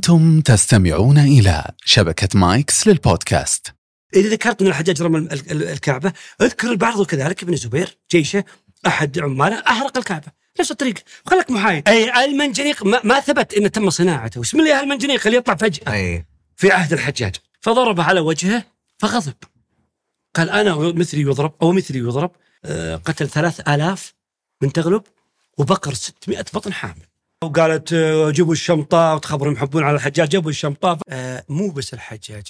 أنتم تستمعون إلى شبكة مايكس للبودكاست. إذا ذكرت أن الحجاج رمى ال- ال- الكعبة أذكر البعض كذلك ابن الزبير جيشه أحد عماله أحرق الكعبة. نفس الطريقة خلك محايد أي. المنجنيق ما, ما ثبت انه تم صناعته. بسم الله المنجنيق؟ اللي يطلع فجأة. أي. في عهد الحجاج. فضرب على وجهه فغضب. قال أنا مثلي يضرب أو مثلي يضرب آه، قتل ثلاث آلاف من تغلب وبقر 600 بطن حامل. وقالت آه، جيبوا الشمطة وتخبروا يحبون على الحجاج. جابوا الشمطة آه، مو بس الحجاج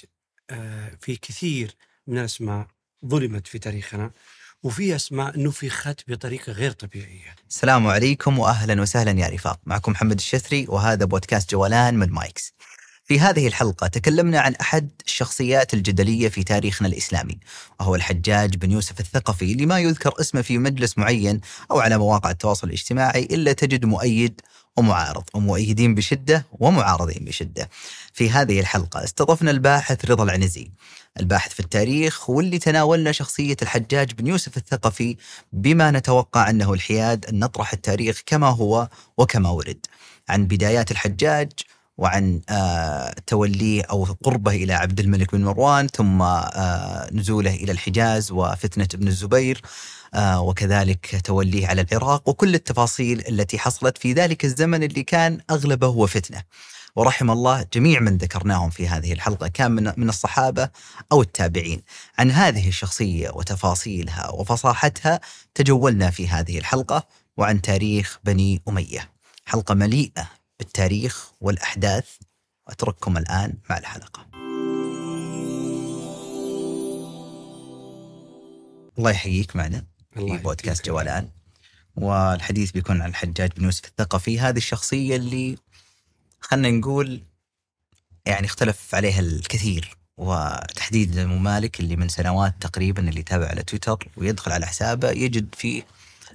آه، في كثير من الأسماء ظلمت في تاريخنا وفي أسماء نفخت بطريقة غير طبيعية. السلام عليكم واهلا وسهلا يا رفاق. معكم محمد الشثري وهذا بودكاست جولان من مايكس. في هذه الحلقة تكلمنا عن أحد الشخصيات الجدلية في تاريخنا الإسلامي وهو الحجاج بن يوسف الثقفي اللي ما يذكر اسمه في مجلس معين أو على مواقع التواصل الاجتماعي إلا تجد مؤيد ومعارض ومؤيدين بشدة ومعارضين بشدة. في هذه الحلقة استضفنا الباحث رضا العنزي الباحث في التاريخ واللي تناولنا شخصية الحجاج بن يوسف الثقفي بما نتوقع أنه الحياد أن نطرح التاريخ كما هو وكما ورد. عن بدايات الحجاج وعن آه، توليه أو قربه إلى عبد الملك بن مروان ثم آه، نزوله إلى الحجاز وفتنة ابن الزبير آه، وكذلك توليه على العراق وكل التفاصيل التي حصلت في ذلك الزمن اللي كان أغلبه هو فتنة. ورحم الله جميع من ذكرناهم في هذه الحلقة كان من من الصحابة أو التابعين. عن هذه الشخصية وتفاصيلها وفصاحتها تجولنا في هذه الحلقة وعن تاريخ بني أمية. حلقة مليئة بالتاريخ والأحداث. وأترككم الآن مع الحلقة. الله يحييك معنا في بودكاست جولان والحديث بيكون عن الحجاج بن يوسف الثقفي. هذه الشخصية اللي خلنا نقول يعني اختلف عليها الكثير وتحديدا أبو مالك اللي من سنوات تقريبا اللي يتابع على تويتر ويدخل على حسابه يجد فيه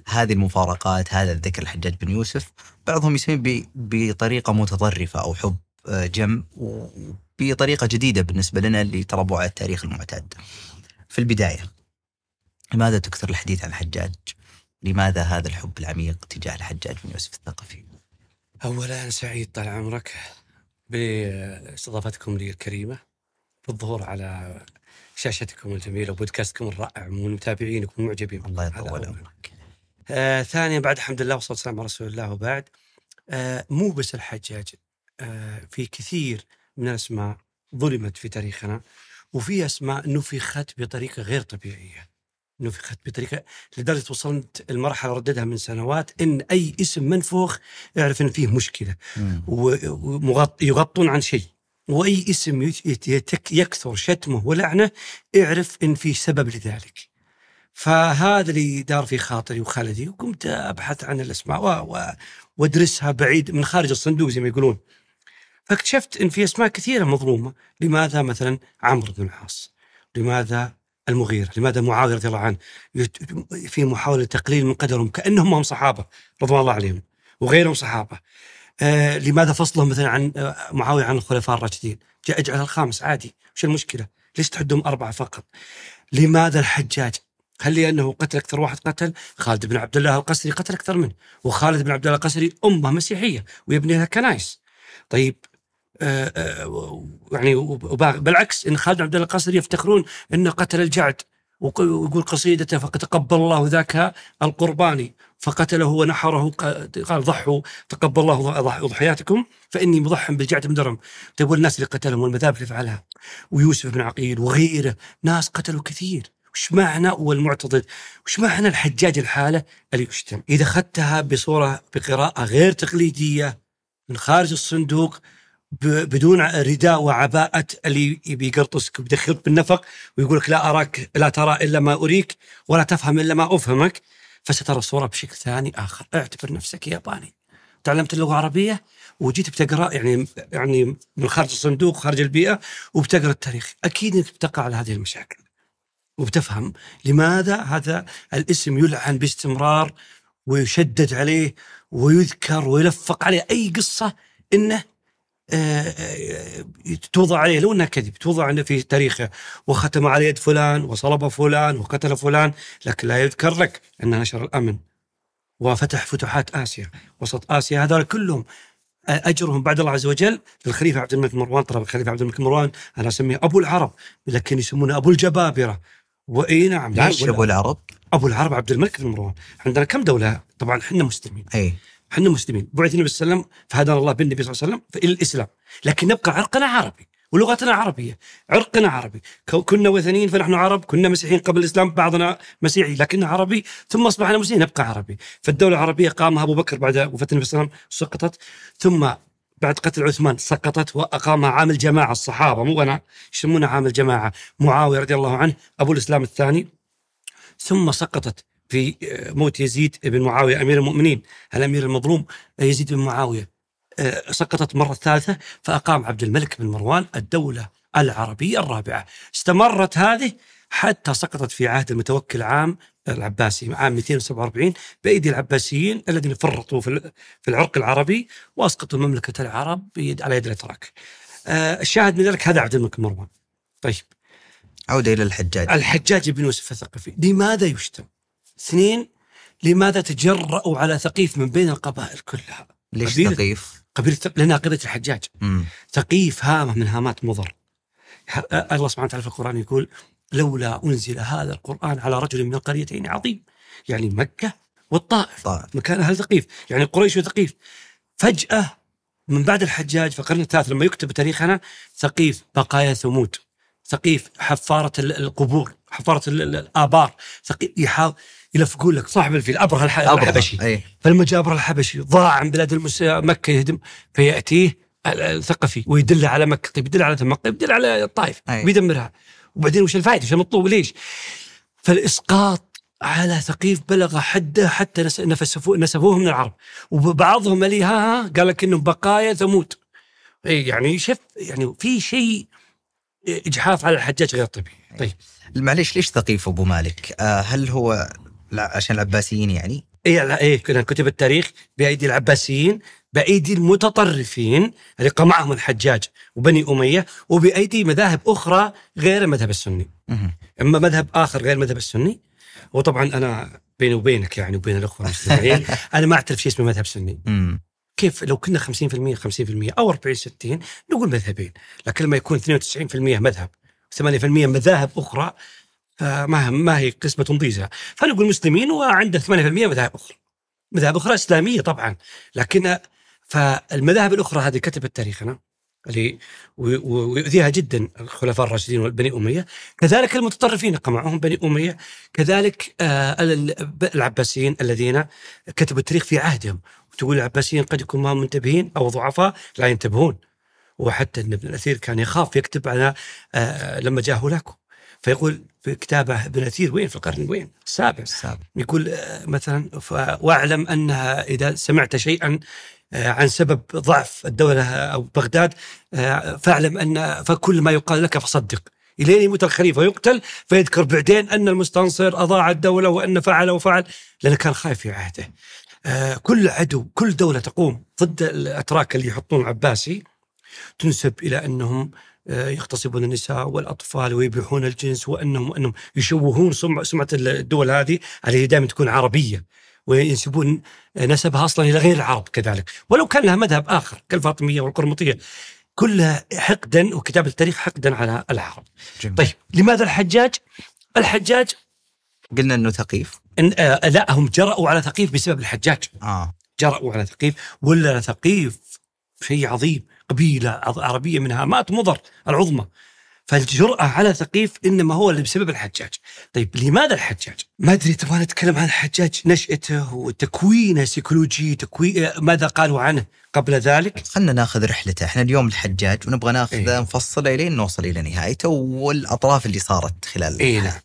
هذه المفارقات هذا الذكر الحجاج بن يوسف بعضهم يسميه ب- بطريقة متطرفة أو حب آه، جم وبطريقة جديدة بالنسبة لنا اللي تربوا على التاريخ المعتاد في البداية لماذا تكثر الحديث عن الحجاج؟ لماذا هذا الحب العميق تجاه الحجاج بن يوسف الثقفي؟ أولا سعيد طال عمرك باستضافتكم لي الكريمة بالظهور على شاشتكم الجميلة وبودكاستكم الرائع ومتابعينكم والمعجبين الله هذا يطول. عمرك آه ثانيا بعد الحمد لله والسلام على رسول الله وبعد آه مو بس الحجاج آه في كثير من الأسماء ظلمت في تاريخنا وفي أسماء نفخت بطريقة غير طبيعية نفخت بطريقة لدرجة وصلت المرحلة رددها من سنوات إن أي اسم منفوخ اعرف إن فيه مشكلة مم. ويغطون عن شيء وأي اسم يكثر شتمه ولعنه اعرف إن في سبب لذلك. فهذا اللي دار في خاطري وخلدي وقمت أبحث عن الأسماء وأدرسها بعيد من خارج الصندوق زي ما يقولون. فاكتشفت إن في أسماء كثيرة مظلومة، لماذا مثلا عمرو بن العاص؟ لماذا المغيرة؟ لماذا معاويه رضي الله عنه؟ في محاولة تقليل من قدرهم كأنهم هم صحابة رضوان الله عليهم وغيرهم صحابة. آه لماذا فصلهم مثلا عن آه معاوية عن الخلفاء الراشدين؟ جاء اجعل الخامس عادي، وش المشكلة؟ ليش تحدهم أربعة فقط؟ لماذا الحجاج؟ هل لأنه قتل أكثر واحد قتل؟ خالد بن عبد الله القسري قتل أكثر منه، وخالد بن عبد الله القسري أمة مسيحية ويبني لها كنائس. طيب آه آه يعني بالعكس إن خالد بن عبد الله القسري يفتخرون إنه قتل الجعد ويقول قصيدته فتقبل الله ذاك القرباني فقتله ونحره قال ضحوا تقبل الله ضح- ضحياتكم فإني مضح بالجعد بن درهم طيب والناس اللي قتلهم والمذابح اللي فعلها ويوسف بن عقيل وغيره ناس قتلوا كثير وش معنى والمعتضد وش معنى الحجاج الحالة؟ اللي يشتم إذا أخذتها بصورة بقراءة غير تقليدية من خارج الصندوق بدون رداء وعباءة اللي يبي يقرطسك ويدخلك بالنفق ويقول لك لا أراك لا ترى إلا ما أريك ولا تفهم إلا ما أفهمك فسترى الصورة بشكل ثاني آخر. اعتبر نفسك ياباني. تعلمت اللغة العربية وجيت بتقرأ يعني يعني من خارج الصندوق خارج البيئة وبتقرأ التاريخ. أكيد أنك بتقع على هذه المشاكل. وبتفهم لماذا هذا الاسم يلعن باستمرار ويشدد عليه ويذكر ويلفق عليه. أي قصة إنه آه، آه، توضع عليه. لو انها كذب توضع إنه في تاريخه. وختم على يد فلان وصلب فلان وقتل فلان لكن لا يذكر لك انه نشر الأمن. وفتح فتوحات آسيا وسط آسيا. هذول كلهم أجرهم بعد الله عز وجل للخليفة عبد الملك مروان. طلب الخليفة عبد الملك مروان أنا أسميه أبو العرب لكن يسمونه أبو الجبابرة. وإي نعم ليش أبو العرب؟ أبو العرب عبد الملك بن مروان. عندنا كم دولة؟ طبعا إحنا مسلمين. أي. إحنا مسلمين. بعث النبي صلى الله عليه وسلم فهدانا الله بالنبي صلى الله عليه وسلم إلى الإسلام. لكن نبقى عرقنا عربي ولغتنا عربية. عرقنا عربي. كنا وثنيين فنحن عرب. كنا مسيحيين قبل الإسلام بعضنا مسيحي لكننا عربي. ثم أصبحنا مسلمين نبقى عربي. فالدولة العربية قامها أبو بكر بعد وفاة النبي صلى الله عليه وسلم سقطت. ثم بعد قتل عثمان سقطت واقامها عام الجماعة الصحابة مو أنا يسمونها عام الجماعة معاوية رضي الله عنه أبو الإسلام الثاني. ثم سقطت في موت يزيد بن معاوية أمير المؤمنين الأمير المظلوم يزيد بن معاوية. آه، سقطت مرة ثالثة فأقام عبد الملك بن مروان الدولة العربية الرابعة. استمرت هذه حتى سقطت في عهد المتوكل عام العباسي عام 247 بأيدي العباسيين الذين فرطوا في ال- في العرق العربي وأسقطوا مملكه العرب بيد على يد الإتراك. آه، الشاهد من ذلك هذا عبد الملك مروان. طيب عودة إلى الحجاج الحجاج بن يوسف الثقفي لماذا يشتم اثنين لماذا تجرأوا على ثقيف من بين القبائل كلها ليش قبيلة- ثقيف؟ قبيلة لأنها قبيلة الحجاج مم. ثقيف هامة من هامات مضر الله سبحانه وتعالى في القرآن يقول لولا أنزل هذا القرآن على رجل من القريتين عظيم يعني مكة والطائف. طيب مكان أهل ثقيف يعني قريش وثقيف فجأة من بعد الحجاج في القرن الثالث لما يكتب تاريخنا ثقيف بقايا ثمود ثقيف حفارة ال- القبور حفارة ال- ال- الآبار ثقيف يحاول يلفقون لك صاحب الفيل أبرهة. الحبشي. أي. فلما جاء أبرهة الحبشي ضاع عن بلاد المس... مكة يهدم فيأتيه ال- الثقفي ويدل على مكة طيب يدل على مكة يدل على الطائف أي. بيدمرها وبعدين وش الفائدة وش المطلوب ليش. فالإسقاط على ثقيف بلغ حده حتى نس- نفسفوه نسفوه من العرب. وبعضهم اللي ها ها قال لك انهم بقايا ثمود. اي يعني شف يعني في شيء إجحاف على الحجاج غير طبيعي. طيب. معليش ليش ثقيف أبو مالك؟ آه هل هو لا عشان العباسيين يعني؟ اي لا اي كنا كتب التاريخ بأيدي العباسيين. بأيدي المتطرفين اللي قمعهم الحجاج وبني أمية وبأيدي مذاهب أخرى غير المذهب السني. أما مذهب آخر غير المذهب السني وطبعا أنا بيني وبينك يعني وبين الأخوة المستمعين أنا ما أعترف شيء اسمه مذهب سني. كيف؟ لو كنا 50% 50% أو 40 60 نقول مذهبين. لكن لما يكون 92% مذهب 8% مذاهب أخرى فما ما هي قسمة ضيزه فنقول مسلمين وعنده 8% مذاهب أخرى. مذاهب أخرى إسلامية طبعا. لكن فالمذاهب الأخرى هذه كتبت تاريخنا اللي ويؤذيها جدا الخلفاء الراشدين والبني أمية. كذلك المتطرفين قمعهم بني أمية. كذلك آه، ال- العباسيين الذين كتبوا التاريخ في عهدهم. وتقول العباسيين قد يكون ما هم منتبهين أو ضعفاء لا ينتبهون. وحتى ان ابن الأثير كان يخاف يكتب على آه، لما جاء هولاكو فيقول في كتابه ابن الاثير وين؟ في القرن وين؟ السابع. السابق يقول آه، مثلا واعلم أنها إذا سمعت شيئا عن سبب ضعف الدولة أو بغداد. آه، فاعلم أن فكل ما يقال لك فصدق. الين يموت الخليفة. ويقتل فيذكر بعدين أن المستنصر أضاع الدولة وأن فعل وفعل لأنه كان خايف في عهده. آه، كل عدو كل دولة تقوم ضد الأتراك اللي يحطون عباسي تنسب إلى أنهم آه، يغتصبون النساء والأطفال ويبيحون الجنس وأنهم أنهم يشوهون سمعة الدول هذه اللي دائما تكون عربية. وينسبون نسبها أصلا إلى غير العرب كذلك ولو كان لها مذهب آخر كالفاطمية والقرمطية كلها حقدا وكتابه التاريخ حقدا على العرب. جميل. طيب لماذا الحجاج؟ الحجاج قلنا إنه ثقيف إن آه لا هم جرأوا على ثقيف بسبب الحجاج آه جرأوا على ثقيف ولا ثقيف شيء عظيم قبيلة عض- عربية من هامات مضر العظمى فالجرأة على ثقيف إنما هو اللي بسبب الحجاج. طيب لماذا الحجاج؟ ما أدري تبغى نتكلم عن الحجاج نشأته وتكوينه سيكولوجي تكوين ماذا قالوا عنه قبل ذلك؟ خلنا ناخذ رحلته. إحنا اليوم الحجاج ونبغى ناخذه إيه. نفصله الين نوصل إلى نهايته والأطراف اللي صارت خلال اي نعم.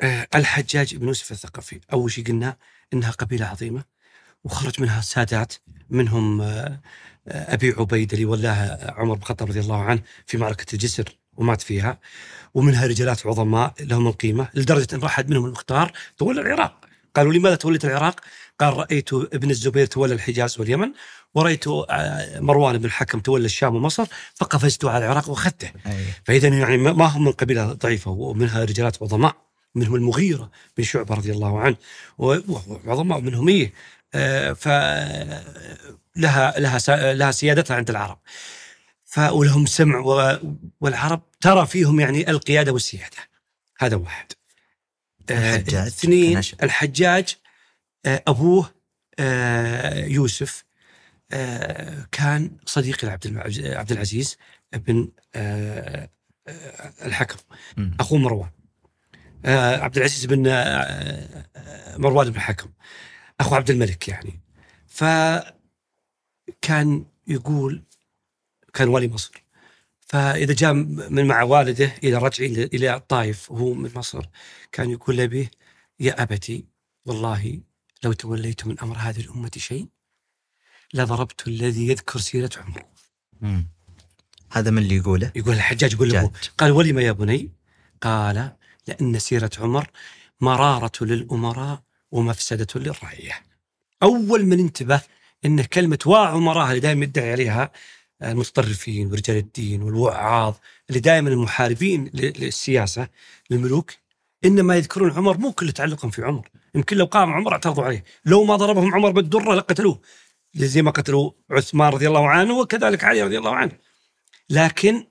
آه الحجاج بن يوسف الثقفي. أول شيء قلنا إنها قبيلة عظيمة وخرج منها سادات منهم آه آه، أبي عبيد اللي ولاها عمر بن الخطاب رضي الله عنه في معركة الجسر. ومات فيها ومنها رجالات عظماء لهم القيمة لدرجة إن واحد منهم المختار تولى العراق قالوا لماذا توليت العراق؟ قال رأيت ابن الزبير تولى الحجاز واليمن ورأيت آه، مروان بن الحكم تولى الشام ومصر فقفزت على العراق وأخذته أي. فاذا يعني ما هم من قبيلة ضعيفة ومنها رجالات عظماء منهم المغيرة بن شعبة رضي الله عنه وعظماء منهم إيه آه، ف لها لها سيادتها عند العرب ف ولهم سمع و- والعرب ترى فيهم يعني القيادة والسيادة. هذا واحد. آه، الحجاج اثنين كنشأ. الحجاج آه، أبوه آه، يوسف آه، كان صديق لعبد الع- عبد العزيز بن آه، آه، الحكم. أخوه مروان. آه، عبد العزيز بن آه، آه، مروان بن الحكم. أخو عبد الملك يعني. فكان يقول كان والي مصر. فإذا جاء من مع والده إلى رجع إلى الطائف وهو من مصر كان يقول لابيه يا أبتي والله لو توليت من أمر هذه الأمة شيء لضربت الذي يذكر سيرة عمر مم. هذا من اللي يقوله؟ يقول الحجاج يقول له. قال ولم يا بني؟ قال لأن سيرة عمر مرارة للأمراء ومفسدة للرعية. أول من انتبه أن كلمة وعمراء اللي دائما يدعي عليها المتطرفين ورجال الدين والوعاظ اللي دائما المحاربين ل- للسياسة للملوك إنما يذكرون عمر مو كل تعلقهم في عمر. يمكن لو قام عمر اعترضوا عليه. لو ما ضربهم عمر بالدرة لقتلوه. زي ما قتلوا عثمان رضي الله عنه وكذلك علي رضي الله عنه. لكن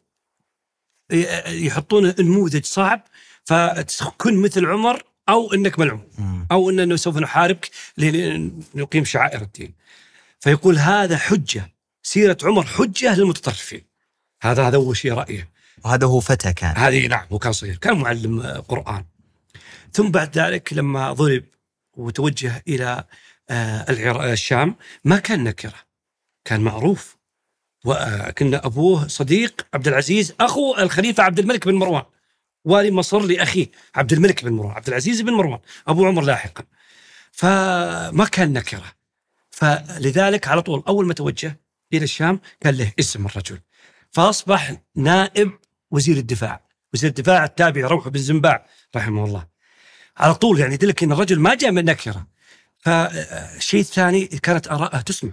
يحطون نموذج صعب فتكون مثل عمر أو إنك ملعون. أو إننا سوف نحاربك لنقيم شعائر الدين. فيقول هذا حجة سيرة عمر حجة للمتطرفين. هذا هذا اول شيء رأيه. وهذا هو فتى كان. هذه نعم هو كان صغير. كان معلم آه، قرآن. ثم بعد ذلك لما ضرب وتوجه إلى آه، العرا- الشام ما كان نكرة. كان معروف. وكان أبوه صديق عبد العزيز أخو الخليفة عبد الملك بن مروان. والي مصر لأخيه عبد الملك بن مروان عبد العزيز بن مروان أبو عمر لاحقا. فما كان نكرة. فلذلك على طول أول ما توجه إلى الشام كان له اسم الرجل. فأصبح نائب وزير الدفاع. وزير الدفاع التابع روح بن زنباع رحمه الله. على طول يعني يدلك إن الرجل ما جاء من نكره فالشيء الثاني كانت آراءه تسمع.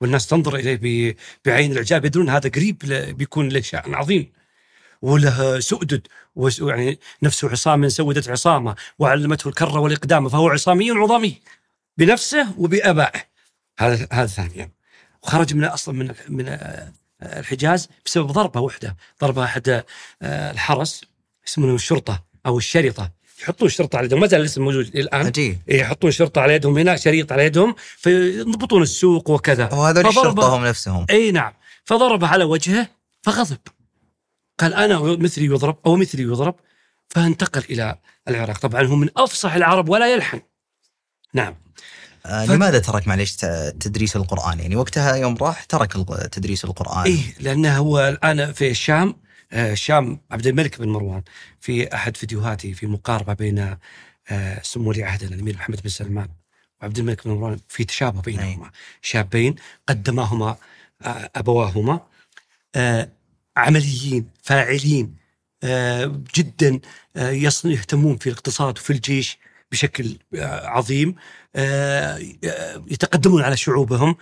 والناس تنظر إليه بعين الإعجاب يدرون هذا قريب بيكون له شأن عظيم. وله سؤدد ويعني نفسه عصام سودت عصامة وعلمته الكرة والإقدام فهو عصامي عظامي بنفسه وبآبائه. هذا هذا ثانيا. وخرج من أصلا من من الحجاز بسبب ضربة واحدة. ضربة أحد آه، الحرس يسمونه الشرطة أو الشرطة. يحطون شرطه على يدهم. ما زال الاسم موجود الآن. عجيب. يحطون شرطه على يدهم هنا شريط على يدهم فيضبطون السوق وكذا. وهذول الشرطة هم نفسهم. إي نعم. فضربه على وجهه فغضب. قال أنا مثلي يضرب أو مثلي يضرب. فانتقل إلى العراق. طبعا هو من أفصح العرب ولا يلحن. نعم. ف- لماذا ترك معليش تدريس القرآن؟ يعني وقتها يوم راح ترك تدريس القرآن. إيه لأنه هو الآن في الشام آه، الشام عبد الملك بن مروان في أحد فيديوهاته في مقاربة بين آه، سمو ولي عهدنا الأمير محمد بن سلمان وعبد الملك بن مروان في تشابه بينهما. شابين قدماهما آه، أبواهما آه، عمليين فاعلين آه، جدا آه، يهتمون في الاقتصاد وفي الجيش. بشكل آه، عظيم آه، آه، يتقدمون على شعوبهم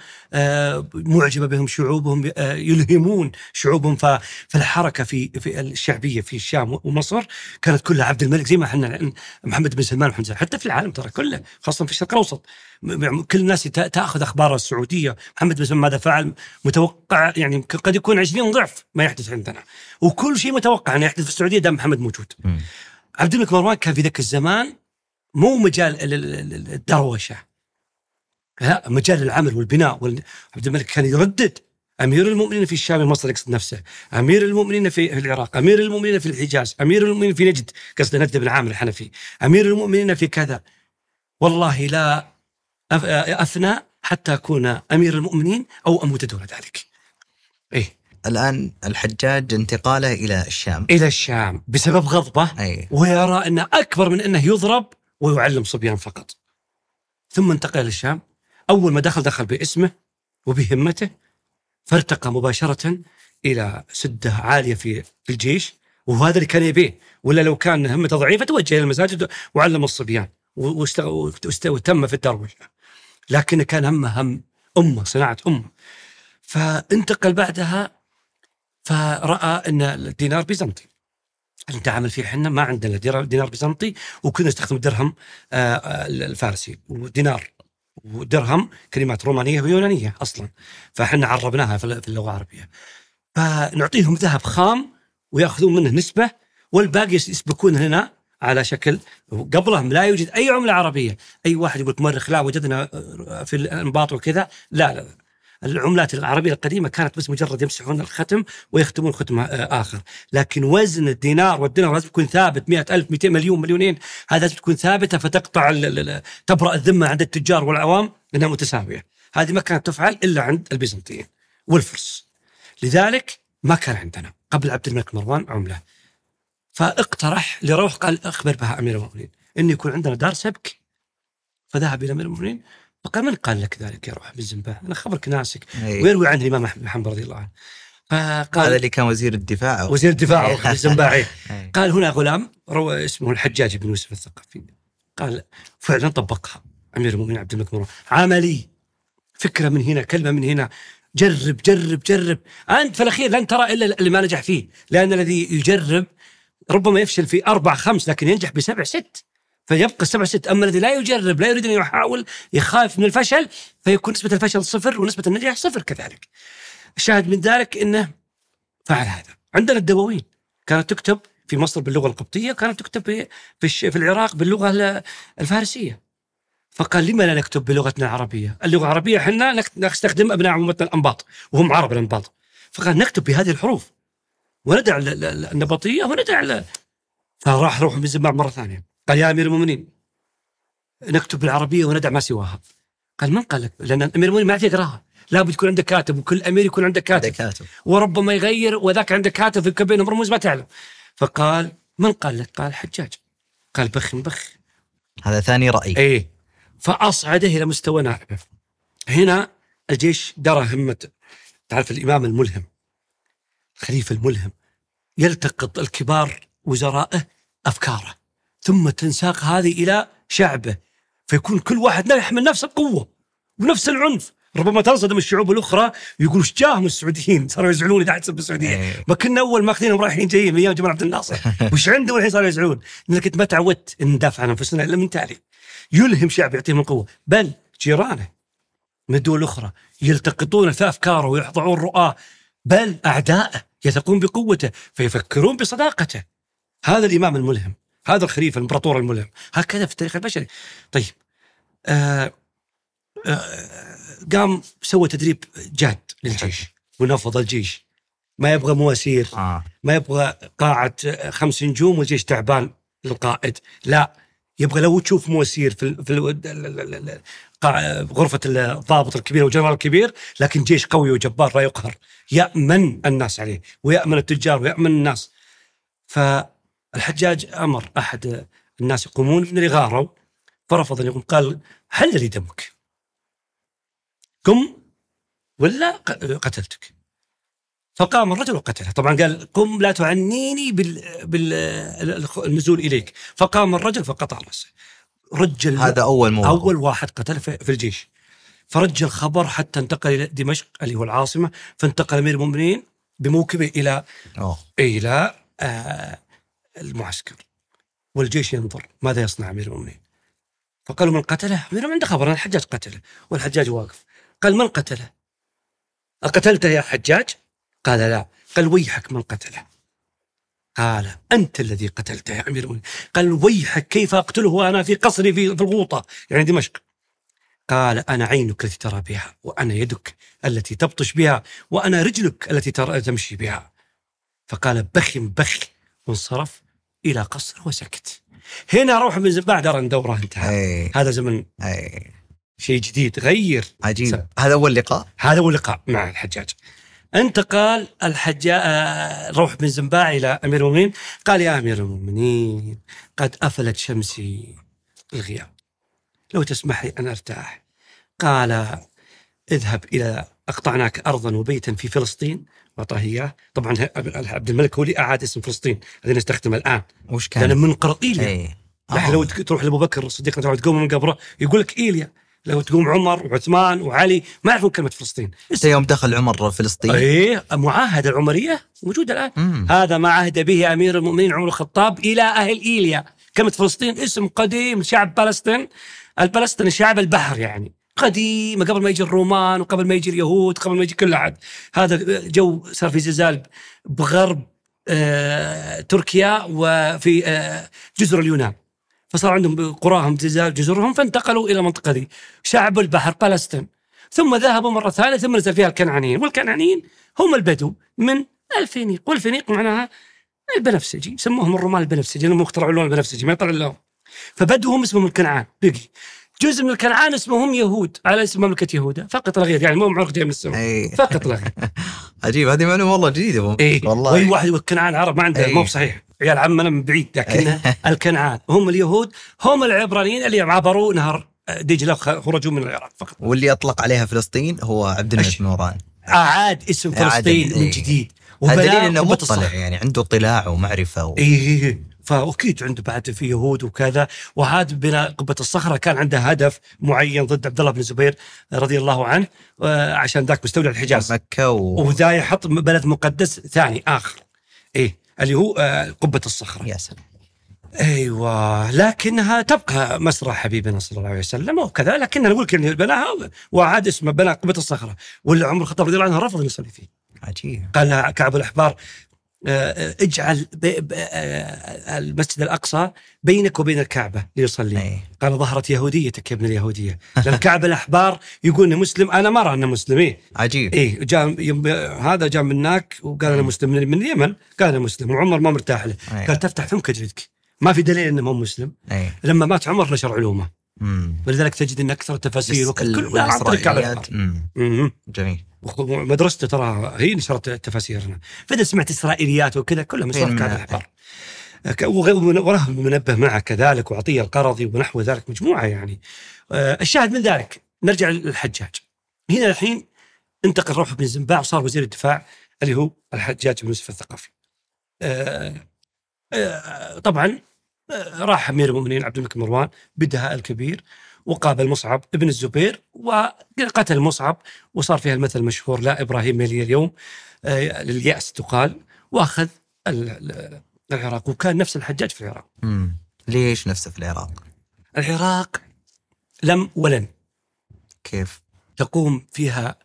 معجبة بهم شعوبهم يلهمون شعوبهم. ف- فالحركة في في الشعبية في الشام ومصر كانت كلها عبد الملك زي ما إحنا محمد بن سلمان سلمان حتى في العالم ترى كله خاصة في الشرق الأوسط. م- كل الناس تأخذ أخبار السعودية. محمد بن سلمان ماذا فعل؟ متوقع يعني قد يكون 20 ضعف ما يحدث عندنا. وكل شيء متوقع أن يحدث في السعودية دام محمد موجود. عبد الملك مروان كان في ذاك الزمان مو مجال ال- ال- ال- الدروشة. لا مجال العمل والبناء وال- عبد الملك كان يردد. أمير المؤمنين في الشام مصر يقصد نفسه، أمير المؤمنين في العراق، أمير المؤمنين في الحجاز، أمير المؤمنين في نجد قصد نجد بن عامر الحنفي، أمير المؤمنين في كذا. والله لا افنى حتى أكون أمير المؤمنين أو أموت دون ذلك. إيه. الآن الحجاج انتقاله إلى الشام. إلى الشام بسبب غضبه. أي ويرى انه أكبر من أنه يضرب ويعلم صبيان فقط. ثم انتقل إلى الشام أول ما دخل دخل باسمه وبهمته فارتقى مباشرة إلى سدة عالية في الجيش وهذا اللي كان يبيه ولا لو كان همته ضعيفة توجه إلى المساجد وعلم الصبيان وتم في الدروشه. لكن كان همه هم أمه صناعة أمه. فانتقل بعدها فرأى إن الدينار بيزنطي. انت عامل فيه إحنا ما عندنا دينار بيزنطي وكنا نستخدم الدرهم آه، آه، الفارسي. ودينار ودرهم كلمات رومانية ويونانية أصلا. فاحنا عربناها في اللغة العربية. فنعطيهم ذهب خام ويأخذون منه نسبة والباقي يسبكون هنا على شكل قبلهم. لا يوجد أي عملة عربية، أي واحد يقول مؤرخ لا وجدنا في الأنباط وكذا، لا لا. العملات العربية القديمة كانت بس مجرد يمسحون الختم ويختمون ختم آخر. لكن وزن الدينار والدينار لازم يكون ثابت. مئة ألف 200 مليون مليونين. هذا لازم تكون ثابتة فتقطع تبرأ الذمة عند التجار والعوام لأنها متساوية. هذه ما كانت تفعل إلا عند البيزنطيين والفرس. لذلك ما كان عندنا. قبل عبد الملك مروان عملة. فاقترح لروح قال أخبر بها أمير المؤمنين. أن يكون عندنا دار سبك. فذهب إلى أمير المؤمنين فقال من قال لك ذلك يا روح بن زنباه أنا خبرك ناسك. أي. ويروي عنه الامام أحمد بن حنبل رضي الله عنه؟ فقال هذا اللي كان وزير الدفاع. وزير الدفاع بن زنباعي أي. قال هنا غلام روى اسمه الحجاج بن يوسف الثقفي. قال فعلا طبقها أمير المؤمنين عبد الملك مروان عملي. فكرة من هنا كلمة من هنا. جرب جرب جرب. أنت في الأخير لن ترى إلا اللي ما نجح فيه. لأن الذي يجرب ربما يفشل في أربع خمس لكن ينجح بسبع ست. فيبقى السبع ست أما الذي لا يجرب لا يريد أن يحاول يخاف من الفشل فيكون نسبة الفشل صفر ونسبة النجاح صفر كذلك. الشاهد من ذلك إنه فعل هذا. عندنا الدواوين كانت تكتب في مصر باللغة القبطية كانت تكتب في في, العراق باللغة ال- الفارسية. فقال لما لا نكتب بلغتنا العربية؟ اللغة العربية إحنا نستخدم أبناء عمومتنا الأنباط وهم عرب الأنباط. فقال نكتب بهذه الحروف وندع ال- ال- ال- النبطية وندع فراح روح من زمان مرة ثانية قال يا أمير المؤمنين نكتب بالعربية وندع ما سواها. قال من قال لك؟ لأن أمير المؤمنين ما يقراها لابد يكون عنده كاتب وكل أمير يكون عنده كاتب. كاتب. وربما يغير وذاك عنده كاتب في بينهم رموز ما تعلم. فقال من قال لك؟ قال الحجاج قال بخ بخ. هذا ثاني رأي. إيه. فأصعده إلى مستوى نائبه هنا الجيش درى همة. تعرف الإمام الملهم الخليفة الملهم يلتقط الكبار وزرائه أفكاره. ثم تنساق هذه إلى شعبه. فيكون كل واحد يحمل نفس القوه ونفس العنف. ربما تصدم الشعوب الأخرى يقولوا إيش جاهم السعوديين؟ صاروا يزعلون إذا حسب السعوديه إيه. ما كنا أول ماخذينهم رايحين جايين من أيام جمال عبد الناصر. وش عندهم الحين صاروا يزعلون؟ لانك أنت ما تعودت إن ندافع عن أنفسنا إلا من تالي يلهم شعب يعطيهم القوة. بل جيرانه من الدول الاخرى يلتقطون في افكاره ويخضعون رؤاه بل اعدائه يثقون بقوته فيفكرون بصداقته. هذا الإمام الملهم. هذا الخليفه الامبراطور الملهم. هكذا في التاريخ البشري. طيب آه آه قام سوى تدريب جاد للجيش. ونفض الجيش. ما يبغى مواسير آه. ما يبغى قاعة خمس نجوم والجيش تعبان للقائد. لا يبغى لو تشوف مواسير في ال- في ال- غرفة الضابط الكبير والجنرال الكبير لكن جيش قوي وجبار لا يقهر. يأمن الناس عليه ويأمن التجار ويأمن الناس. فالحجاج أمر أحد الناس يقومون من اللي غاروا فرفض أن يقوم قال حل لي دمك؟ قم ولا قتلتك؟ فقام الرجل وقتله طبعا قال قم لا تعنيني بال... بالنزول إليك. فقام الرجل فقطع رأسه. رجل هذا أول موضوع أول واحد قتل في في الجيش. فرج الخبر حتى انتقل إلى دمشق اللي هو العاصمة فانتقل امير المؤمنين بموكبه إلى أوه. إلى آه المعسكر. والجيش ينظر ماذا يصنع أمير المؤمنين؟ فقالوا من قتله؟ المؤمنين عنده خبر الحجاج قتله والحجاج واقف. قال من قتله؟ أقتلته يا حجاج؟ قال لا. قال ويحك من قتله. قال أنت الذي قتلته يا أمير المؤمنين. قال ويحك كيف أقتله وأنا في قصري في, في الغوطة؟ يعني دمشق. قال أنا عينك التي ترى بها وأنا يدك التي تبطش بها وأنا رجلك التي ترى تمشي بها. فقال بخ بخ وانصرف إلى قصر وسكت. هنا روح بن زباع درى أن دورة انتهى. أي. هذا زمن أي. شيء جديد غير. عجيب. سب. هذا أول لقاء هذا هو اللقاء مع الحجاج. انتقل الحجاج روح بن زنباع إلى أمير المؤمنين. قال يا أمير المؤمنين قد أفلت شمسي الغياب. لو تسمح لي أن أرتاح. قال اذهب إلى أقطعناك ارضا وبيتا في فلسطين. واعطاه اياه طبعا عبد الملك هو اللي أعاد اسم فلسطين. الذي نستخدمه الآن. وش كان؟ لأن من قرطيليا أي. يعني لو تروح لابو بكر الصديق تروح تقوم من قبره يقول لك إيليا. لو تقوم عمر وعثمان وعلي ما يعرفون كلمة فلسطين. حتى يوم دخل عمر فلسطين. إيه معاهدة العمرية موجودة الآن. مم. هذا ما عهد به أمير المؤمنين عمر الخطاب إلى أهل إيليا. كلمة فلسطين اسم قديم شعب فلسطين. الفلسطيني شعب البحر يعني. قديمة قبل ما يجي الرومان وقبل ما يجي اليهود قبل ما يجي كل احد هذا جو صار في زلزال بغرب آه تركيا وفي آه جزر اليونان. فصار عندهم قراهم زلزال جزرهم فانتقلوا إلى المنطقة دي شعب البحر فلسطين. ثم ذهبوا مرة ثانية ثم نزل فيها الكنعانيين. والكنعانيين هم البدو من الفينيق. والفينيق معناها البنفسجي. سموهم الرومان البنفسجي. لأنهم اخترعوا اللون البنفسجي ما يطلع لهم فبدوهم اسمهم الكنعان. بقي. جزء من الكنعان اسمهم يهود. على اسم مملكة يهودا. فقط لا غير يعني مو معرق جاي من السماء. اي فقط لا غير عجيب. هذه معلومة والله جديدة اي والله. وأي واحد يقول الكنعان عرب ما عنده. إيه. مو بصحيح. عيال عمنا من بعيد. لكن الكنعان. هم اليهود. هم العبرانيين اللي عبروا نهر دجلة خرجوا من العراق فقط. واللي أطلق عليها فلسطين هو عبد الملك نوران اعاد اسم فلسطين من إيه. جديد. هذا دليل إنه مطلع. يعني. عنده اطلاع ومعرفة و... اي إيه إيه. فأكيد عنده بعد في يهود وكذا. وهذا بناء قبة الصخرة كان عنده هدف معين ضد عبد الله بن الزبير رضي الله عنه آه، عشان ذاك مستولى الحجاز. مكة و... وذا يحط بلد مقدس ثاني آخر. إيه اللي هو آه، قبة الصخرة. يا سلام. أيوه لكنها تبقى مسرح حبيبنا صلى الله عليه وسلم وكذا لكن نقول لك انه بناها وعاد اسمه بنى قبة الصخرة واللي عمر الخطاب رضي الله عنه رفض أن يصلي فيه. عجيب. قال كعب الأحبار اجعل بي- ب- آه، المسجد الأقصى بينك وبين الكعبة ليصلي. اي قال ظهرت يهوديتك يا ابن اليهودية. لأن كعب الأحبار يقول انه مسلم أنا ما ارى انه مسلم إيه. عجيب. إيه جاء يم- هذا جاء من هناك وقال أنا مسلم. من من اليمن؟ قال أنا مسلم. وعمر ما مرتاح له. أي. قال تفتح فمك اجلدك ما في دليل إنه مو مسلم. اي لما مات عمر نشر علومه. ولذلك تجد إن أكثر التفاسير وكل كلها عن طريق. جميل. مدرسته ترى هي نشرت تفاسيرنا. فإذا سمعت إسرائيليات وكذا كلها من فين صرف كعب؟ الاحبار وراه منبه معه كذلك وعطية القرضي ونحو ذلك مجموعة يعني. آه، الشاهد من ذلك نرجع للحجاج. هنا الحين انتقل روح بن زنباع وصار وزير الدفاع اللي هو الحجاج بن يوسف الثقفي. آه، آه، طبعا راح أمير المؤمنين عبد الملك مروان بدهاء الكبير. وقابل مصعب ابن الزبير وقتل مصعب وصار فيها المثل المشهور لا إبراهيم يلي اليوم آه، لليأس تقال ال- العراق وكان نفس الحجاج في العراق. ليش نفسه في العراق؟ العراق لم ولن كيف؟ تقوم فيها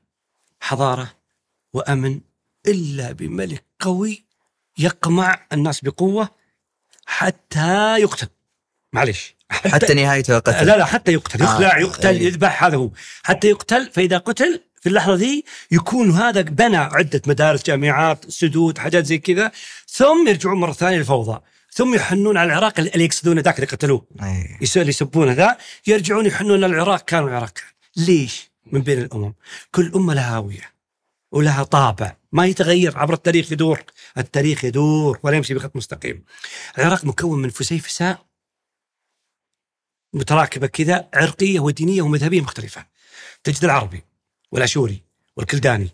حضارة وأمن إلا بملك قوي يقمع الناس بقوة حتى يقتل معلش حتى نهايته قتل لا لا حتى يقتل يخلع آه، يقتل أي. يذبح هذا هو. حتى يقتل فإذا قتل في اللحظة ذي يكون هذا بنى عدة مدارس جامعات سدود حاجات زي كذا ثم يرجعون مرة ثانية للفوضى. ثم يحنون على العراق اللي يقصدون ذاك اللي قتلوه. اي يس- اللي يسبونه ذا يرجعون يحنون العراق. كانوا العراق. ليش؟ من بين الأمم. كل أمة لها هوية ولها طابع. ما يتغير عبر التاريخ يدور. التاريخ يدور ولا يمشي بخط مستقيم. العراق مكون من فسيفساء متراكبة كذا عرقية ودينية ومذهبية مختلفة. تجد العربي والأشوري والكلداني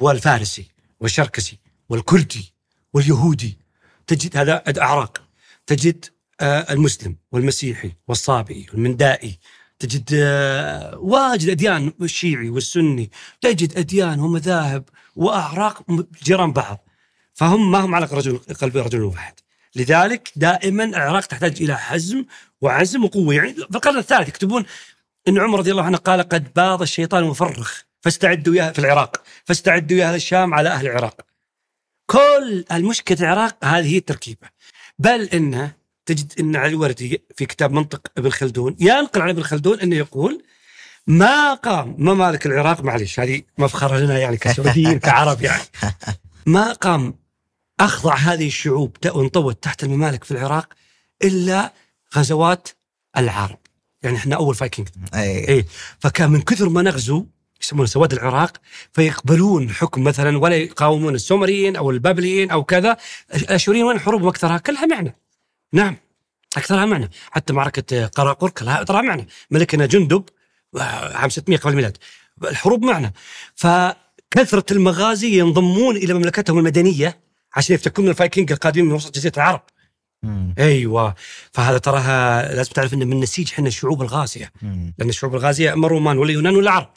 والفارسي والشركسي والكردي واليهودي. تجد هذا اعراق تجد آه، المسلم والمسيحي والصابئي والمندائي. تجد آه، واجد أديان الشيعي والسني. تجد أديان ومذاهب وأعراق جيران بعض. فهم ما هم على رجل قلب رجل واحد. لذلك دائما العراق تحتاج إلى حزم وعزم وقوة. يعني في القرن الثالث يكتبون إن عمر رضي الله عنه قال قد باض الشيطان مفرخ فاستعدوا يا في العراق فاستعدوا يا أهل الشام على أهل العراق. كل المشكلة العراق هذه هي التركيبة. بل انه تجد إن علي الوردي في كتاب منطق ابن خلدون ينقل عن ابن خلدون إنه يقول ما قام ممالك العراق؟ معلش هذه مفخرة لنا يعني كسعوديين كعرب يعني. ما قام أخضع هذه الشعوب وانطوت تحت الممالك في العراق إلا غزوات العرب. يعني إحنا أول فايكنج. أي. إيه فكان من كثر ما نغزو يسمونه سواد العراق فيقبلون حكم مثلا ولا يقاومون السومريين أو البابليين أو كذا الآشوريين وين حروبهم؟ أكثرها كلها معنى نعم. أكثرها معنى حتى معركة قراقر كلها اكثرها معنى ملكنا جندب آه، عام 600 قبل الميلاد. الحروب معنى فكثرة المغازي ينضمون إلى مملكتهم المدنية عشان يفتكون من الفايكنج القادمين من وسط جزيرة العرب. أمم. أيوه فهذا تراها لازم تعرف انه من نسيج إحنا الشعوب الغازية أمم. لأن الشعوب الغازية أما الرومان ولا اليونان ولا العرب.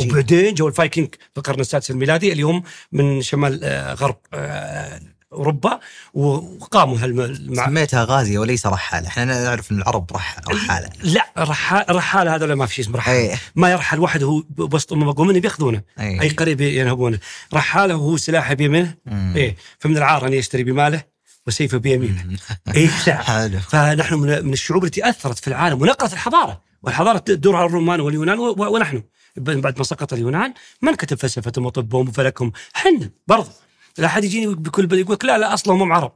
وبعدين جو الفايكنج في القرن السادس الميلادي اللي هم من شمال آه، غرب آه، أوروبا وقاموا هالمع... سميتها غازية وليس رحالة، إحنا نعرف إن العرب رح... رحالة لا رحال رحال هذا ما في شيء اسمه رحال أي. ما يرحل وحده هو وسط امم قومين بيأخذونه أي. أي قريب ينهبونه رحالة وهو سلاحه بيمينه مم. إيه فمن العار أن يشتري بماله وسيفه بيمينه. اي نعم. حلو. فنحن من الشعوب التي أثرت في العالم ونقلت الحضارة. والحضارة تدور على الرومان واليونان ونحن. بعد ما سقط اليونان من كتب فلسفتهم وطبهم وفلكهم؟ حنا برضو. لا أحد يجيني بكل بل يقول لك لا لا أصلهم هم عرب.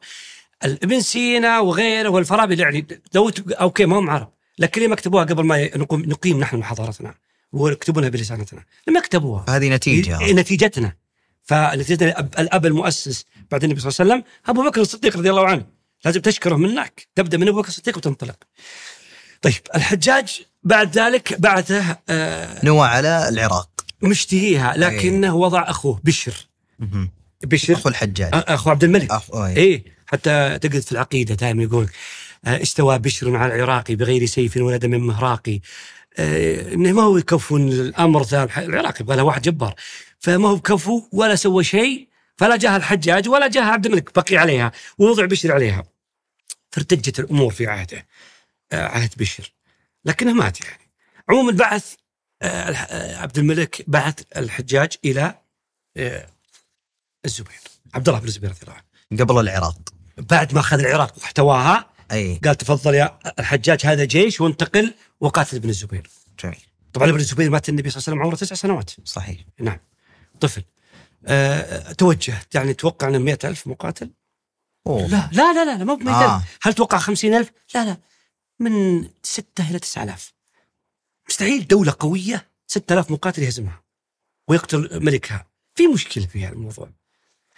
ابن سينا وغيره والفارابي يعني لو okay ما هم عرب. لكن ليه ما كتبوها قبل ما نقيم نحن حضارتنا ويكتبونها بلسانتنا. لما كتبوها؟ هذه نتيجة. إيه، نتيجتنا. فنتيجتنا الأب المؤسس بعد النبي صلى الله عليه وسلم أبو بكر الصديق رضي الله عنه لازم تشكره منك تبدأ من أبو بكر الصديق وتنطلق. طيب الحجاج بعد ذلك بعثه آه نوى على العراق. مشتهيها لكنه وضع أخوه بشر. بشر. أخو الحجاج. آه، أخو عبد الملك. أخو أي. إيه حتى تجد في العقيدة دائما يقول آه، استوى بشر على العراق بغير سيف ولا دم مهراقي. آه، إنه ما هو يكفو إن الأمر ذا العراق يبغى له واحد جبار. فما هو بكفو ولا سوى شيء فلا جاها الحجاج ولا جاها عبد الملك بقي عليها ووضع بشر عليها. فارتجت الأمور في عهده آه، عهد بشر. لكنه مات يعني. عموما بعث آه، آه، عبد الملك بعث الحجاج إلى الزبير عبد الله بن الزبير رضي الله عنه. قبل العراق. بعد ما أخذ العراق واحتواها أي. قال تفضل يا الحجاج هذا جيش وانتقل وقاتل ابن الزبير. جميل. طبعا ابن الزبير مات النبي صلى الله عليه وسلم عمره تسع سنوات. صحيح. نعم. طفل. أه توجه. يعني توقع إنه 100000 مقاتل؟ أوه. لا لا لا لا, لا مو ب 100000 آه. هل توقع 50000 لا لا. من 6 إلى 9000 مستحيل. دولة قوية 6000 مقاتل يهزمها ويقتل ملكها. في مشكلة في هذا الموضوع.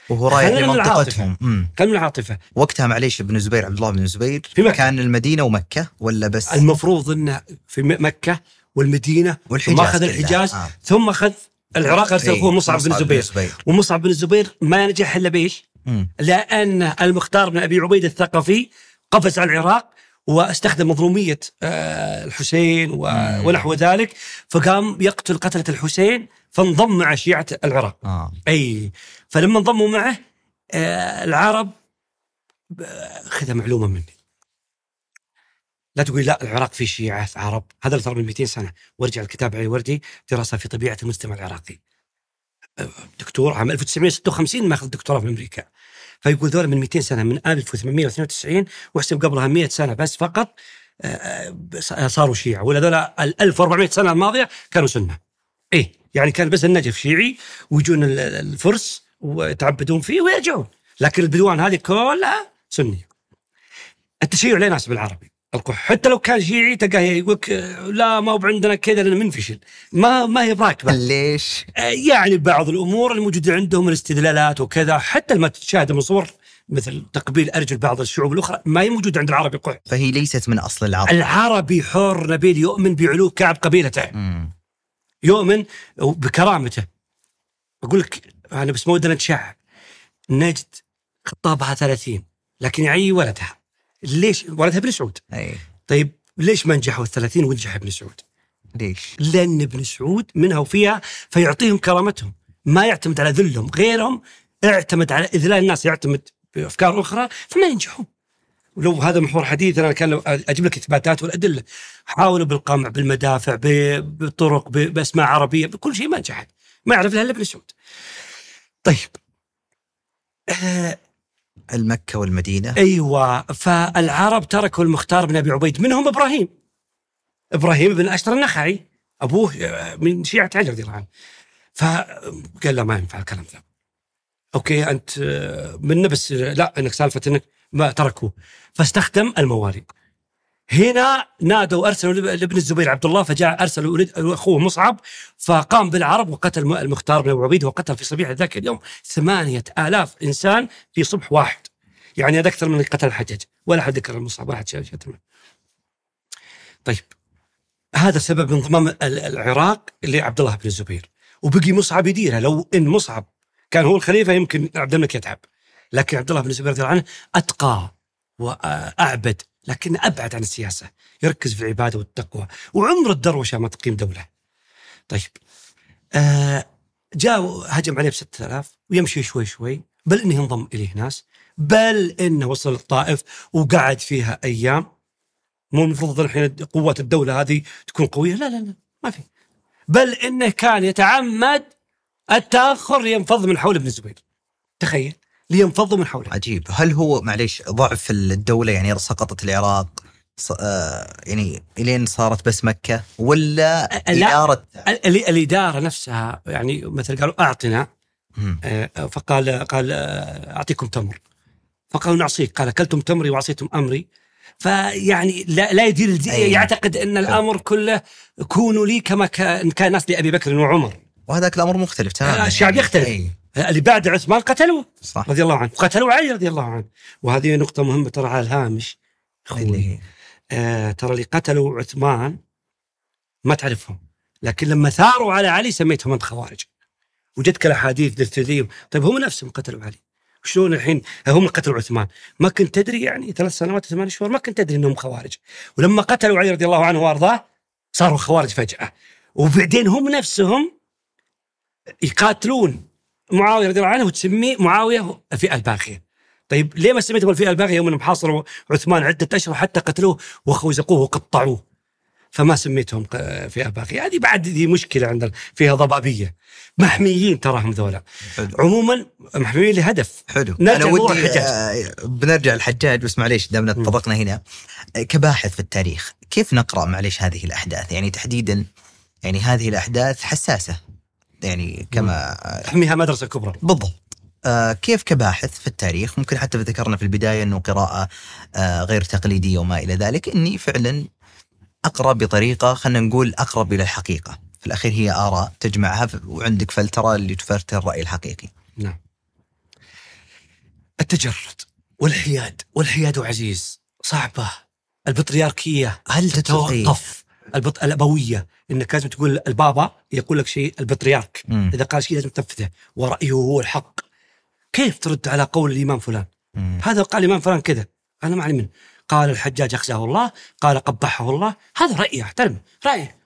وهو رايح لمنطقتهم. كان من العاطفة. وقتها معليش ابن الزبير عبد الله بن الزبير في مكة. كان المدينة ومكة ولا بس؟ المفروض إنه في مكة والمدينة والحجاز ثم اخذ. الحجاز آه. ثم أخذ العراق ارسل اخوه مصعب بن الزبير ومصعب بن الزبير ما نجح إلا بإيش؟ لأن المختار بن أبي عبيد الثقفي قفز على العراق واستخدم مظلومية آه، الحسين. ونحو ذلك فقام يقتل قتلة الحسين فانضم مع شيعة العراق. آه. أي. فلما انضموا معه آه، العرب آه، خذها معلومة مني. لا تقول لا العراق فيه شيعة عرب. هذا اللي ترى من 200 سنة. وارجع الكتاب علي وردي دراسة في طبيعة المجتمع العراقي. آه، دكتور عام 1956 ماخذ دكتوراه في أمريكا. فيقول ذولا من 200 سنة من 1892 واحسب قبلها 100 سنة بس فقط آه، بس- صاروا شيعة. ولا ذولا ال 1400 سنة الماضية كانوا سنة. إيه يعني كان بس النجف شيعي ويجون ال- ال- الفرس ويتعبدون فيه ويرجعون. لكن البدوان هذه كلها سنية. التشيع لا يناسب العربي القح حتى لو كان شيعي تلقاه يقول لك لا ما هو عندنا كذا لأن منفشل. ما ما هي براكبه ليش؟ يعني بعض الأمور الموجودة عندهم الاستدلالات وكذا حتى لما تشاهد من صور مثل تقبيل أرجل بعض الشعوب الأخرى ما هي موجودة عند العربي قح فهي ليست من أصل العرب. العربي حر نبيل يؤمن بعلو كعب قبيلته. مم. يؤمن بكرامته. أقول لك أنا بس ما ودنا نتشعب نجد خطابها 30 لكن يعي ولدها. ليش؟ ولدها ابن سعود. أي. طيب ليش ما نجحوا ال 30 ونجح ابن سعود؟ ليش؟ لأن ابن سعود منها وفيها فيعطيهم كرامتهم. ما يعتمد على ذلهم غيرهم اعتمد على إذلال الناس يعتمد بأفكار أخرى فما ينجحون. ولو هذا محور حديث أنا كان أجيب لك إثباتات والأدلة. حاولوا بالقمع بالمدافع بالطرق بأسماء عربية بكل شيء ما نجحت. ما يعرف لها إلا ابن سعود. طيب. آه المكة والمدينة؟ أيوه فالعرب تركوا المختار بن أبي عبيد منهم إبراهيم. إبراهيم بن أشتر النخعي. أبوه من شيعة علي رضي الله عنه. فقال لا ما ينفع الكلام ذا. okay أنت منا بس لا إنك سالفة إنك ما تركوه. فاستخدم الموالي هنا نادوا أرسلوا لابن الزبير عبد الله فجاء ارسلوا أخوه مصعب فقام بالعرب وقتل المختار بن ابي عبيد وقتل في صبيح ذاك اليوم ثمانية آلاف إنسان في صبح واحد. يعني هذا أكثر من قتل الحجاج. ولا أحد ذكر المصعب ولا أحد شتمه طيب. هذا سبب انضمام ال- العراق لعبد الله بن الزبير. وبقي مصعب يديرها لو إن مصعب كان هو الخليفة يمكن عبد الملك يتعب. لكن عبد الله بن الزبير رضي الله عنه أتقى واعبد لكن أبعد عن السياسة يركز في العبادة والتقوى. وعمر الدروشة ما تقيم دولة. طيب آه جاء هجم عليه ب 6000 ويمشي شوي شوي بل إنه ينضم إليه ناس بل إنه وصل الطائف وقعد فيها أيام. مو المفروض الحين قوات الدولة هذه تكون قوية. لا لا لا ما في. بل إنه كان يتعمد التأخر لينفض من حول ابن الزبير. تخيل. لينفضوا من حوله عجيب. هل هو معليش ضعف الدولة يعني سقطت العراق آه، يعني إلين صارت بس مكة ولا لا. ال- الإدارة نفسها يعني مثل قالوا أعطنا. آه، فقال قال آه، أعطيكم تمر. فقالوا نعصيك. قال أكلتم تمري وعصيتم أمري. فيعني لا, لا يدير. يعتقد أن الأمر كله كونوا لي كما كان الناس لأبي بكر وعمر. وهذاك الأمر مختلف تماما الشعب يختلف. أي، اللي بعد عثمان قتلوه. صح. رضي الله عنه. قتلوا علي رضي الله عنه. وهذه نقطة مهمة ترى على الهامش. أخوي. آه ترى اللي قتلوا عثمان ما تعرفهم. لكن لما ثاروا على علي سميتهم أنت خوارج. وجدك الأحاديث ترتديهم طيب هم نفسهم قتلوا علي. شلون الحين هم اللي قتلوا عثمان؟ ما كنت تدري يعني ثلاث سنوات وثمان شهور ما كنت تدري إنهم خوارج. ولما قتلوا علي رضي الله عنه وأرضاه صاروا خوارج فجأة. وبعدين هم نفسهم يقاتلون. معاوية رضي الله عنه وتسميه معاوية الفئه ألباغية. طيب ليه ما سميتهم الفئه الباغيه يوم انهم حاصروا عثمان عدة أشهر حتى قتلوه وخوزقوه وقطعوه؟ فما سميتهم فئه باغيه هذه بعد دي مشكلة عندنا فيها ضبابية. محميين تراهم ذولا. عموما محميين لهدف. حلو. أنا ودي الحجاج. آه، بنرجع الحجاج بس معليش دامنا. تطرقنا هنا. كباحث في التاريخ كيف نقرأ معليش هذه الأحداث؟ يعني تحديدا يعني هذه الأحداث حساسة. يعني كما تحميها مدرسة كبرى. بالضبط. آه كيف كباحث في التاريخ؟ ممكن حتى ذكرنا في البداية إنه قراءة آه غير تقليدية وما إلى ذلك إني فعلا أقرأ بطريقة خلينا نقول أقرب إلى الحقيقة. في الأخير هي آراء تجمعها وعندك فلترة اللي تفلتر الرأي الحقيقي. نعم. التجرد والحياد والحياد عزيز صعبة البطريركية هل تتوقف؟ توقف البط... الأبوية. إنك لازم تقول البابا يقول لك شيء البطريرك. مم. إذا قال شيء لازم تنفذه. ورأيه هو الحق. كيف ترد على قول الإمام فلان؟ مم. هذا قال الإمام فلان كذا. أنا ما علي منه قال الحجاج أخزاه الله قال قبحه الله. هذا رايه احترمه رأيه.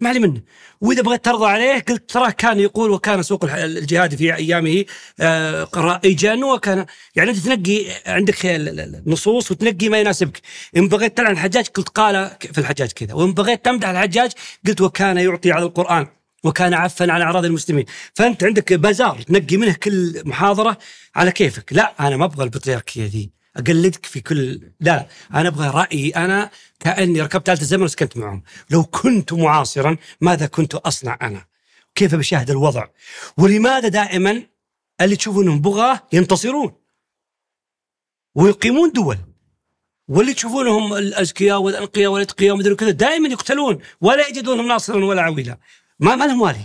ما علي منه. وإذا بغيت ترضى عليه قلت تراه كان يقول وكان سوق الح- الجهاد في أيامه آه، رائجا وكان يعني أنت تنقي عندك ال- ال- النصوص وتنقي ما يناسبك. إن بغيت تلعن الحجاج قلت قال في الحجاج كذا. وإن بغيت تمدح الحجاج قلت وكان يعطي على القرآن وكان عفا على أعراض المسلمين. فأنت عندك بازار تنقي منه كل محاضرة على كيفك. لا أنا ما أبغى البطريركية ذي. أقلدك في كل لا أنا أبغى رأيي أنا كأني ركبت آلة الزمن وسكنت معهم. لو كنت معاصرا ماذا كنت أصنع أنا؟ كيف بشاهد الوضع؟ ولماذا دائما اللي تشوفونهم بغاة ينتصرون؟ ويقيمون دول. واللي تشوفونهم الاذكياء والأنقياء والأتقياء ومدري كذا دائما يقتلون ولا يجدونهم ناصرا ولا عويلا. ما ما لهم والي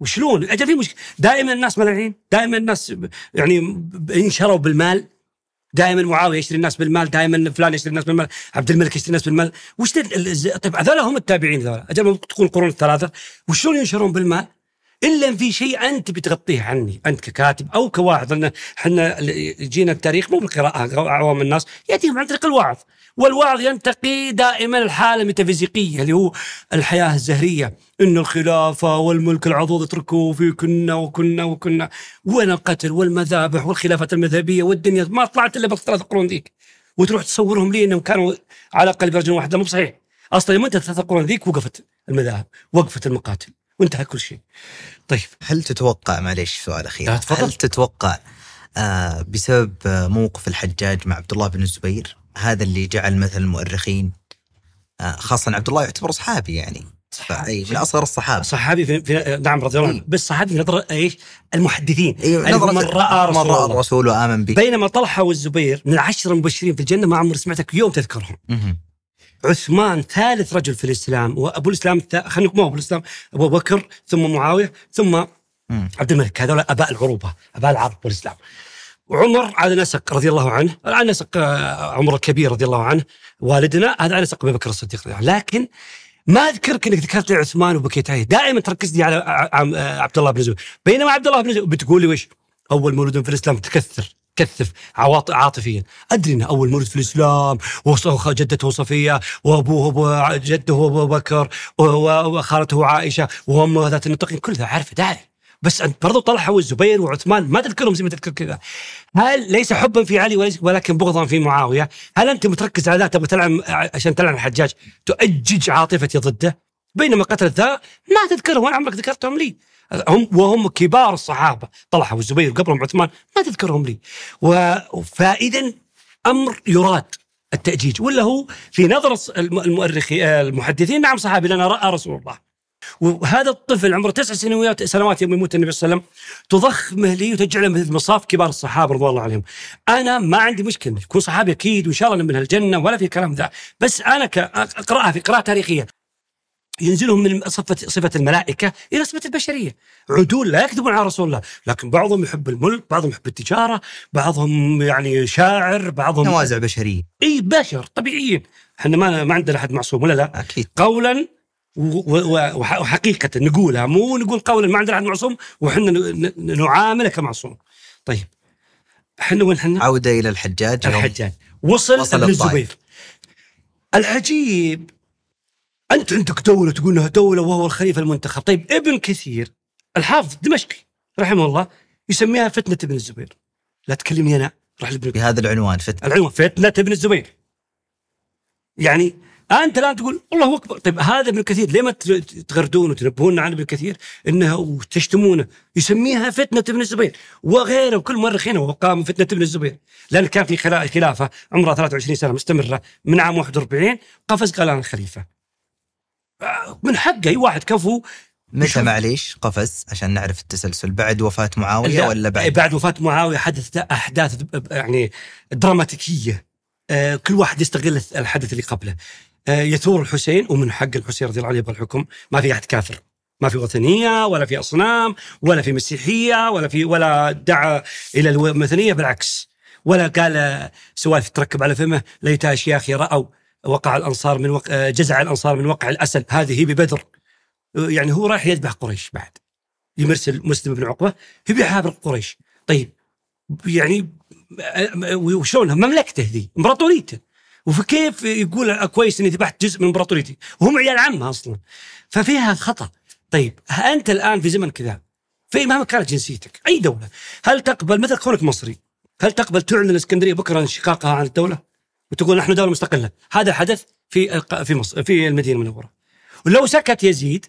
وشلون؟ أجل في مشكلة. دائما الناس ملعين. دائما الناس يعني انشروا بالمال. دائما معاوية يشتري الناس بالمال دائما فلان يشتري الناس بالمال عبد الملك يشتري الناس بالمال. وش طيب هذول هم التابعين ذولا. أجل تكون القرون الثلاثة وشلون ينشرون بالمال؟ إلا إن في شيء أنت بتغطيه عني أنت ككاتب أو كواعظ. لأن إحنا يجينا التاريخ مو بالقراءة عوام الناس يأتيهم عن طريق الوعظ والوعظ ينتقي دائما الحالة الميتافيزيقيه اللي هو الحياة الزهرية. انه الخلافة والملك العضوض اتركوا في كنا وكنا وكنا. وين القتل والمذابح والخلافات المذهبية والدنيا ما طلعت إلا بالثلاث قرون ذيك. وتروح تصورهم لي إنهم كانوا على قلب رجل واحد لا مو صحيح. أصلا يوم انت الثلاث قرون ذيك وقفت المذاهب وقفت المقاتل. وانتهى كل شيء. طيب. هل تتوقع معليش سؤال أخير. هل تتوقع آه بسبب آه موقف الحجاج مع عبد الله بن الزبير؟ هذا اللي جعل مثل المؤرخين آه خاصة عبد الله يعتبر صحابي يعني. فأي من أصغر الصحابة. صحابي في, في نعم رضي الله عنه. بس صحابي في نظر إيش؟ المحدثين. اللي هم من رأى من رسول الله الرسول وآمن به. بينما طلحة والزبير من العشر المبشرين في الجنة ما عمري سمعتك يوم تذكرهم. عثمان ثالث رجل في الإسلام وأبو الإسلام خلينا نقول مو أبو الإسلام أبو بكر ثم معاوية ثم. عبد الملك. هذول أباء العروبة أباء العرب والإسلام. وعمر على نسق رضي الله عنه على نسق آه، عمر الكبير رضي الله عنه والدنا هذا على نسق أبي بكر الصديق رضي الله عنه. لكن ما أذكرك إنك ذكرت لي عثمان وبكيت عليه دائما تركز لي على آه، عبد الله بن زبير. بينما عبد الله بن زبير بتقول لي وش؟ أول مولود في الإسلام تكثر كثف عاطفيا. أدري إنه أول مولود في الإسلام جدته صفية وأبوه جده أبو بكر وخالته عائشة وأمه ذات النطقين كل ذا عارفة داري بس انت برضو طلحه والزبير وعثمان ما تذكرهم زي ما تذكر كذا. هل ليس حبا في علي ولكن بغضا في معاوية؟ هل أنت متركز على تبغى تلعن عشان تلعن الحجاج تؤجج عاطفتي ضده؟ بينما قتلت ذا ما تذكرهم ولا عمرك ذكرتهم لي. هم وهم كبار الصحابة. طلحه والزبير وقبلهم عثمان ما تذكرهم لي. فاذا أمر يراد التأجيج. ولا هو في نظر الص- الم- المؤرخين المحدثين نعم صحابي لنا رأى رسول الله. وهذا الطفل عمره تسع سنوات سنوات يوم يموت النبي صلى الله عليه وسلم تضخمه لي وتجعله مثل مصاف كبار الصحابة رضوان الله عليهم. أنا ما عندي مشكلة يكون صحابي أكيد وإن شاء الله من الجنة ولا في كلام ذا، بس أنا اقراها في قراءة تاريخية ينزلهم من صفة صفة الملائكة إلى صفة البشرية. عدول لا يكذبون على رسول الله لكن بعضهم يحب الملك بعضهم يحب التجارة بعضهم يعني شاعر بعضهم نوازع بشرية. إي بشر طبيعيين. إحنا ما ما عندنا أحد معصوم ولا لا؟ أكيد. قولا و- و- وح- وحقيقة نقولها مو نقول قولا ما عندنا أحد معصوم وحنا نعامله كمعصوم. طيب إحنا وين إحنا؟ عودة إلى الحجاج. الحجاج. وصل, وصل ابن. الزبير العجيب. أنت عندك دوله تقول إنها دولة وهو الخليفة المنتخب. طيب ابن كثير الحافظ الدمشقي رحمه الله يسميها فتنة ابن الزبير. لا تكلمني أنا راح لابن بهذا العنوان فتنة. العنوان فتنة ابن الزبير. يعني أنت الآن تقول الله أكبر. طيب هذا ابن كثير ليه ما تغردون وتنبهون عن ابن كثير إنه وتشتمونه يسميها فتنة ابن الزبير. وغيره وكل مؤرخين وقام فتنة ابن الزبير. لأن كان في خلا- خلافة عمرها 23 سنة مستمرة. من عام 41 قفز قال أنا الخليفة. آه، من حقه أي واحد كفو. متى. معليش؟ قفز عشان نعرف التسلسل. بعد وفاة معاوية لا، ولا بعد؟ بعد وفاة معاوية حدثت أحداث يعني دراماتيكية. آه، كل واحد يستغل الحدث اللي قبله. يثور الحسين ومن حق الحسين رضي الله عنه يبغى الحكم. ما في أحد كافر. ما في وثنية ولا في أصنام ولا في مسيحية ولا في ولا دعا إلى الوثنية بالعكس. ولا قال آه، سوالف تركب على فمه ليت اشياخي رأوا وقع الأنصار من وق... آه، جزع الأنصار من وقع الأسد. هذه ببدر. آه، يعني هو رايح يذبح قريش بعد. يمرسل مسلم بن عقبة يبي يحارب قريش طيب يعني آه، وشلونها؟ مملكته ذي إمبراطوريته. وكيف يقول كويس إني ذبحت جزء من إمبراطوريتي؟ وهم عيال عمه أصلا. ففيها خطأ. طيب أنت الآن في زمن كذا في مهما كانت جنسيتك؟ أي دولة؟ هل تقبل مثل كونك مصري؟ هل تقبل تعلن الإسكندرية بكرة انشقاقها عن الدولة؟ وتقول نحن دولة مستقلة. هذا حدث في في مصر في المدينة المنورة. ولو سكت يزيد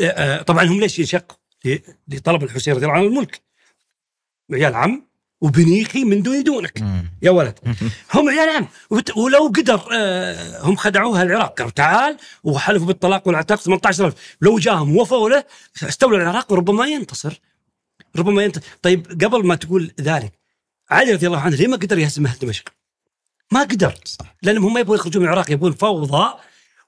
آه، طبعا هم ليش ينشقوا؟ لطلب الحسين رضي الله عنه الملك. عيال عم وبنيخي من دوني دونك. يا ولد. هم عيال عم وبت- ولو قدر آه، هم خدعوها العراق. قالوا تعال وحلفوا بالطلاق والعتاق 18000 لو جاهم ووفوا له استولوا العراق وربما ينتصر. ربما ينتصر طيب قبل ما تقول ذلك علي رضي الله عنه ليه ما قدر يهزم أهل دمشق؟ ما قدر. لأنهم هم ما يبغون يخرجون من العراق يبغون فوضى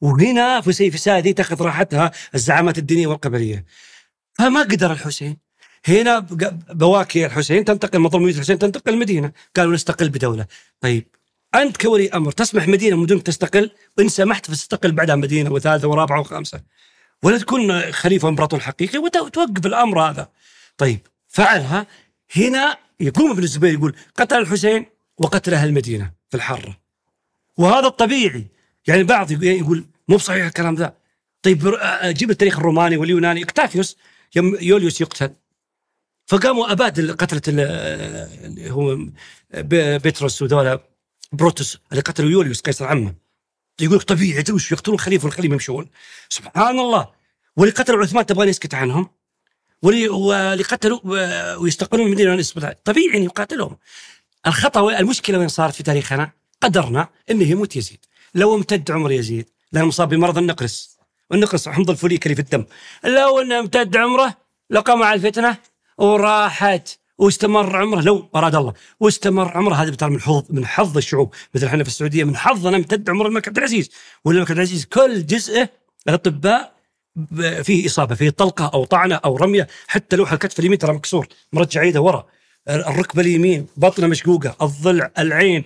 وهنا في سيف سادي تاخذ راحتها الزعامات الدينية والقبلية. فما قدر الحسين. هنا بواكي الحسين تنتقل مظلوميه الحسين تنتقل المدينة. قالوا نستقل بدولة. طيب أنت كولي أمر تسمح مدينة من تستقل؟ وان سمحت فتستقل بعدها مدينة وثالثة ورابعة وخامسة. ولا تكون خليفة امبراطور حقيقي وتوقف الأمر هذا. طيب فعلها هنا يقوم ابن الزبير يقول قتل الحسين وقتل أهل المدينة في الحره وهذا الطبيعي. يعني بعض يقول مو بصحيح الكلام ذا. طيب جيب التاريخ الروماني واليوناني. إكتافيوس يوليوس يقتل. فقاموا أباد قتله ال- اللي هو بيتروس وذولا بروتوس اللي قتلوا يوليوس قيصر عمه. يقول لك طبيعي وش يقتلون الخليفه والخليفة يمشون؟ سبحان الله. واللي قتلوا عثمان تبغى يسكت عنهم؟ واللي واللي قتلوا ويستقلون المدينة طبيعي ان يقاتلهم. الخطأ المشكلة وين صارت في تاريخنا؟ قدرنا انه يموت يزيد. لو امتد عمر يزيد لأنه مصاب بمرض النقرس. والنقرس حمض الفوليك اللي في الدم. لو إنه امتد عمره لقام على الفتنة وراحت واستمر عمره. لو أراد الله واستمر عمره. هذا ترى من حظ من حظ الشعوب. مثل إحنا في السعودية من حظنا امتد عمر الملك عبد العزيز. ولا الملك عبد العزيز كل جزءه الأطباء فيه إصابة فيه طلقة أو طعنة أو رمية. حتى لوح الكتف اليمين ترى مكسور. مرجع يده ورا. الركبة اليمين بطنه مشقوقة الضلع العين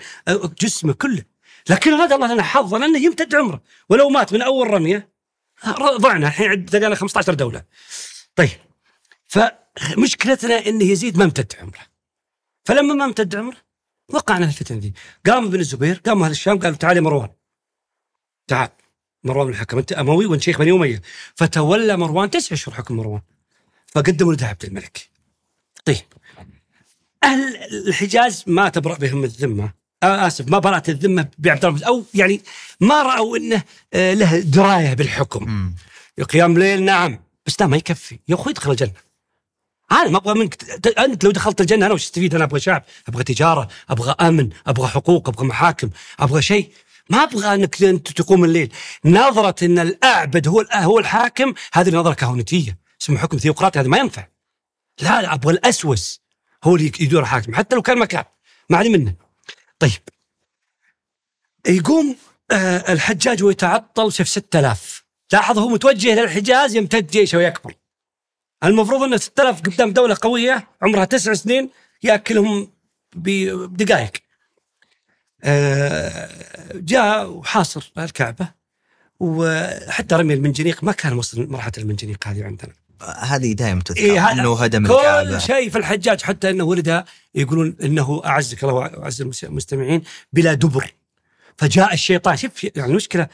جسمه كله. لكن هذا الله لنا حظ لأنه يمتد عمره. ولو مات من أول رمية ضعنا. الحين عندنا 15 دولة. طيب. فمشكلتنا انه يزيد ما امتد عمره. فلما ما امتد عمره وقعنا في الفتنه دي قام ابن الزبير قام أهل الشام قالوا تعال يا مروان. تعال. مروان الحكم أنت أموي وأنت شيخ بني أمية. فتولى مروان تسع اشهر حكم مروان. فقدموا له عبد الملك. طيب. أهل الحجاز ما تبرأ بهم الذمة. آه آسف ما برأت الذمة بعبد الله أو يعني ما رأوا إنه آه له دراية بالحكم. قيام ليل نعم. بس لا ما يكفي. يا أخوي ادخل الجنة. أنا ما أبغى منك. أنت لو دخلت الجنة أنا وش استفيد أنا أبغى شعب أبغى تجارة أبغى أمن أبغى حقوق أبغى محاكم أبغى شيء. ما أبغى أنك أنت تقوم الليل. نظرة إن الأعبد هو هو الحاكم هذه نظرة كهنوتيه اسمه حكم ثيوقراطي هذا ما ينفع. لا لا أبغى الأسوس هو اللي يدور حاكم حتى لو كان مكان ما علي منه. طيب. يقوم آه الحجاج ويتعطل شوف 6000 لاحظ هو متوجه للحجاز يمتد جيشه ويكبر. المفروض إن 6000 قدام دولة قوية عمرها تسع سنين يأكلهم بدقائق. آه، جاء وحاصر الكعبة وحتى رمي المنجنيق ما كان وصل مرحلة المنجنيق هذه عندنا. هذه دائما تذكر إيه إنه هدم كل الكعبه شيء في الحجاج حتى إنه ولد يقولون إنه أعزك الله وأعز المس- المستمعين بلا دبر. فجاء الشيطان شوف يعني المشكلة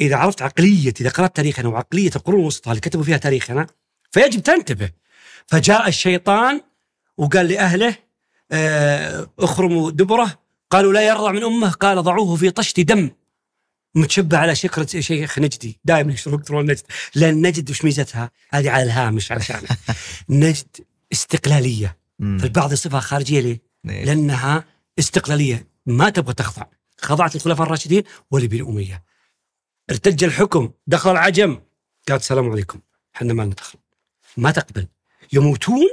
إذا عرفت عقلية إذا قرأت تاريخنا وعقلية القرون الوسطى اللي كتبوا فيها تاريخنا فيجب تنتبه. فجاء الشيطان وقال لأهله آه، اخرموا دبره. قالوا لا يرضع من أمه. قال ضعوه في طشت دم. متشبه على شكرة شيخ نجدي. دائما يشترون يكتبون نجد. لأن نجد وش ميزتها؟ هذه على الهامش علشان. نجد استقلالية. مم. فالبعض يصفها خارجية ليه؟ لأنها استقلالية. ما تبغى تخضع. خضعت الخلفاء الراشدين ولبني أمية. ارتج الحكم. دخل العجم قالت السلام عليكم. إحنا ما ندخل ما تقبل. يموتون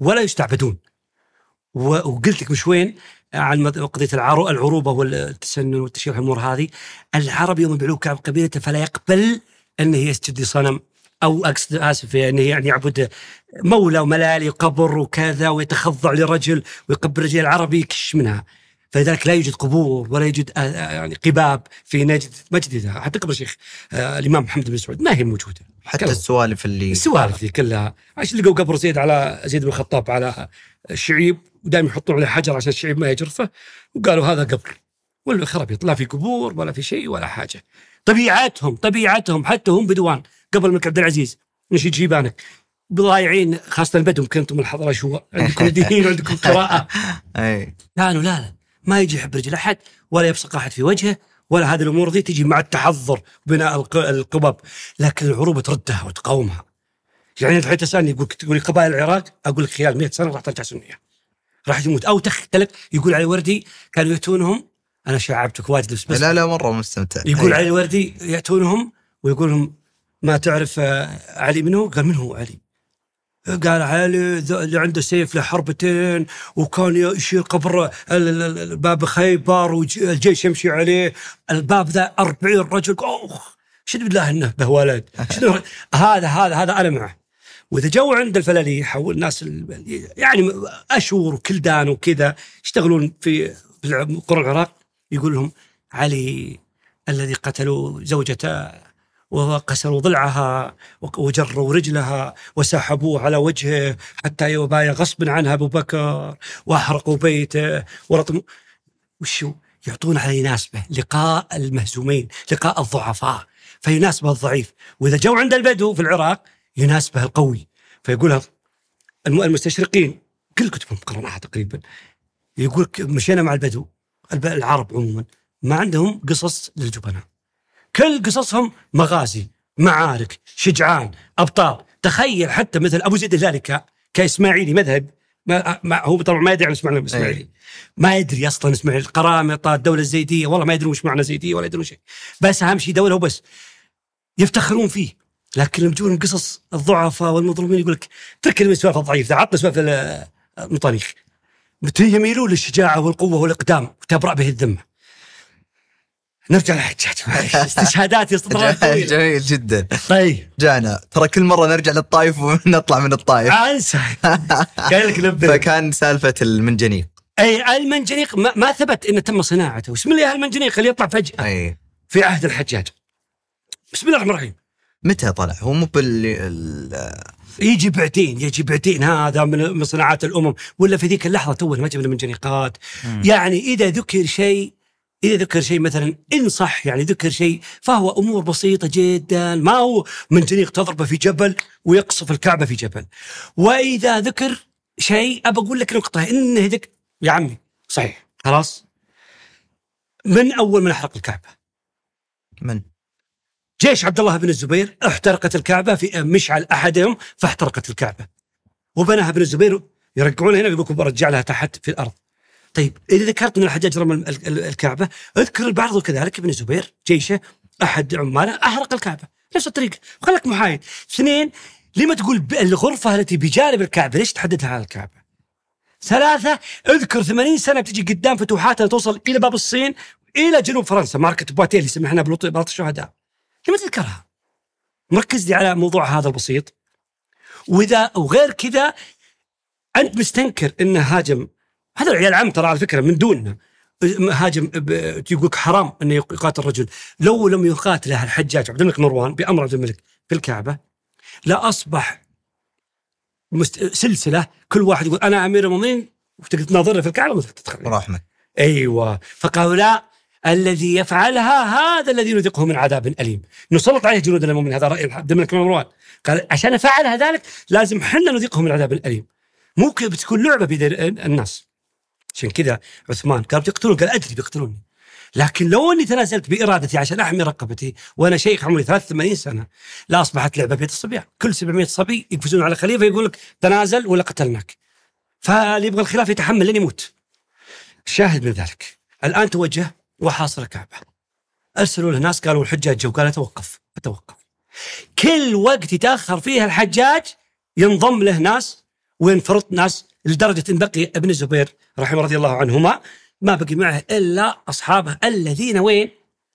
ولا يستعبدون. وقلت لك مش وين عن قضية العرو- العروبة والتسنن والتشيع الأمور هذه. العرب يوم يبيعوه كعب قبيلته فلا يقبل انه يسجد لصنم أو أقصد آسف انه يعني يعبد مولى وملالي وقبر وكذا ويتخضع لرجل ويقبل رجل. العربي يكش منها. فلذلك لا يوجد قبور ولا يوجد آه، يعني قباب في نجد مجد حتى قبر الشيخ آه، الإمام محمد بن سعود. ما هي موجودة. حتى. السوالف اللي السوالف ذي كلها. عشان لقوا قبر زيد على زيد بن الخطاب على الشعيب ودائما يحطون عليه حجر عشان الشعيب ما يجرفه. وقالوا هذا قبر. ولا لا في قبور ولا في شيء ولا حاجة. طبيعتهم طبيعتهم حتى هم بدوان. قبل الملك عبد العزيز نشيد جيبانك. ضايعين خاصة البدو يمكن أنتم الحضرة شو عندكم دين وعندكم قراءة. أي. كانوا لا لا. ما يجي يحب رجل أحد ولا يبصق أحد في وجهه. ولا هذه الأمور ذي تجي مع التحضر بناء الق- القبب لكن العروبه تردها وتقاومها. يعني الحين تسألني يقول تقول قبائل العراق؟ أقول لك خلال 100 سنة راح ترجع سنية. راح يموت. أو تختلف يقول علي وردي كانوا يأتونهم. أنا شعبتك واجد بس, بس لا لا مرة مستمتع. يقول أي. علي الوردي يأتونهم ويقول لهم ما تعرف آه، علي منه؟ قال من هو علي؟ قال علي اللي عنده سيف له حربتين وكان يشيل قبر باب خيبر والجيش يمشي عليه. الباب ذا 40 رجل أوخ! شد بالله إنه به ولد. هذا هذا هذا أنا معه. وإذا جو عند الفلاليح أو الناس ال- يعني اشور وكلدان وكذا يشتغلون في قرى العراق يقول لهم علي الذي قتلوا زوجته وكسروا ضلعها وجروا رجلها وسحبوه على وجهه حتى يبايع غصبا عنها أبو بكر. وأحرقوا بيته ورطموا. وشو؟ يعطون على يناسبه لقاء المهزومين لقاء الضعفاء. فيناسبه الضعيف. وإذا جو عند البدو في العراق يناسبه القوي. فيقولها الم- المستشرقين كل كتبهم قرناها تقريبا. يقول مشينا مع البدو الب- العرب عموما. ما عندهم قصص للجبناء. كل قصصهم مغازي معارك شجعان أبطال. تخيل حتى مثل أبو زيد الهلالي ك- كإسماعيلي مذهب. ما, ما هو طبعا ما يدري عن اسماعيل الاسماعيلي ما يدري أصلا إسماعيل القرامطة الدولة الزيدية. والله ما يدرون وش معنى زيدية ولا يدرون شيء. بس أهم شيء دولة وبس. يفتخرون فيه. لكن لما تجون قصص الضعفاء والمظلومين يقول لك ترك السوالف الضعيف ذا عطنا سوالف ال- المطاريخ يميلون للشجاعة والقوة والإقدام وتبرأ به الذمة. نرجع للحجاج معليش، استشهادات يستطرد طويلة. جميل. جدا. طيب. جانا. ترى كل مرة نرجع للطايف ونطلع من الطايف. انسى. قال لك فكان سالفة المنجنيق. أي المنجنيق ما, ما ثبت انه تم صناعته. بسم الله المنجنيق اللي يطلع فجأة؟ أي. في عهد الحجاج. بسم الله الرحمن الرحيم. متى طلع؟ هو مو بال ال- يجي بعدين يجي بعدين. هذا من من صناعات الأمم. ولا في ذيك اللحظة تو ما جبنا منجنيقات يعني إذا ذكر شيء إذا ذكر شيء مثلا إن صح يعني ذكر شيء فهو أمور بسيطة جدا. ما هو؟ منجنيق تضربه في جبل ويقصف الكعبة في جبل. وإذا ذكر شيء أبى أقول لك نقطة إنه ذكر يا عمي صحيح. خلاص؟ من أول من أحرق الكعبة؟ من؟ جيش عبد الله بن الزبير احترقت الكعبة في مشعل أحدهم فاحترقت الكعبة. وبناها ابن الزبير يرجعون هنا يقول برجع لها تحت في الأرض. طيب إذا ذكرت إن الحجاج رمى ال- ال- الكعبة أذكر البعض كذلك ابن الزبير جيشه أحد عماله أحرق الكعبة نفس الطريقة. خلك محايد اثنين لما تقول الغرفة التي بجانب الكعبة ليش تحددها على الكعبة؟ ثلاثة اذكر 80 سنة بتجي قدام فتوحاتها توصل إلى باب الصين إلى جنوب فرنسا معركة بواتيه اللي سمحنا بلاط الشهداء. لما تذكرها مركز لي على موضوع هذا البسيط. واذا وغير كذا أنت مستنكر انه هاجم هذا العيال عم ترى على فكرة من دوننا هاجم ب- يقول لك حرام انه يقاتل رجل لو لم يقاتله الحجاج عبد الملك مروان بأمر عبد الملك في الكعبة لا أصبح مست... سلسلة كل واحد يقول أنا أمير المؤمنين وتقدر تناظرنا في الكعبة ما تقدر تدخل مك أيوه. فقالوا لا الذي يفعلها هذا الذي نذقه من عذاب أليم. نسلط عليه جنود المؤمن هذا رأي عبد الملك مروان. قال عشان فعل ذلك لازم حنا نذيقه من العذاب الاليم مو بتكون لعبة بيد الناس. عشان كذا عثمان قال بيقتلون قال أدري بيقتلوني. لكن لو أني تنازلت بإرادتي عشان أحمي رقبتي وأنا شيخ عمري 83 سنة لا أصبحت لعبة بيد الصبيان. كل 700 صبي يقفزون على خليفة يقول لك تنازل ولا قتلناك. فاللي يبغى الخلافه يتحمل لين يموت. الشاهد من ذلك. الآن توجه وحاصر الكعبه أرسلوا له ناس قالوا الحجاج جو قال توقف توقف كل وقت يتأخر فيها الحجاج ينضم له ناس وينفرط ناس لدرجة إن بقي ابن الزبير رحمه رضي الله عنهما ما بقي معه إلا أصحابه الذين وين؟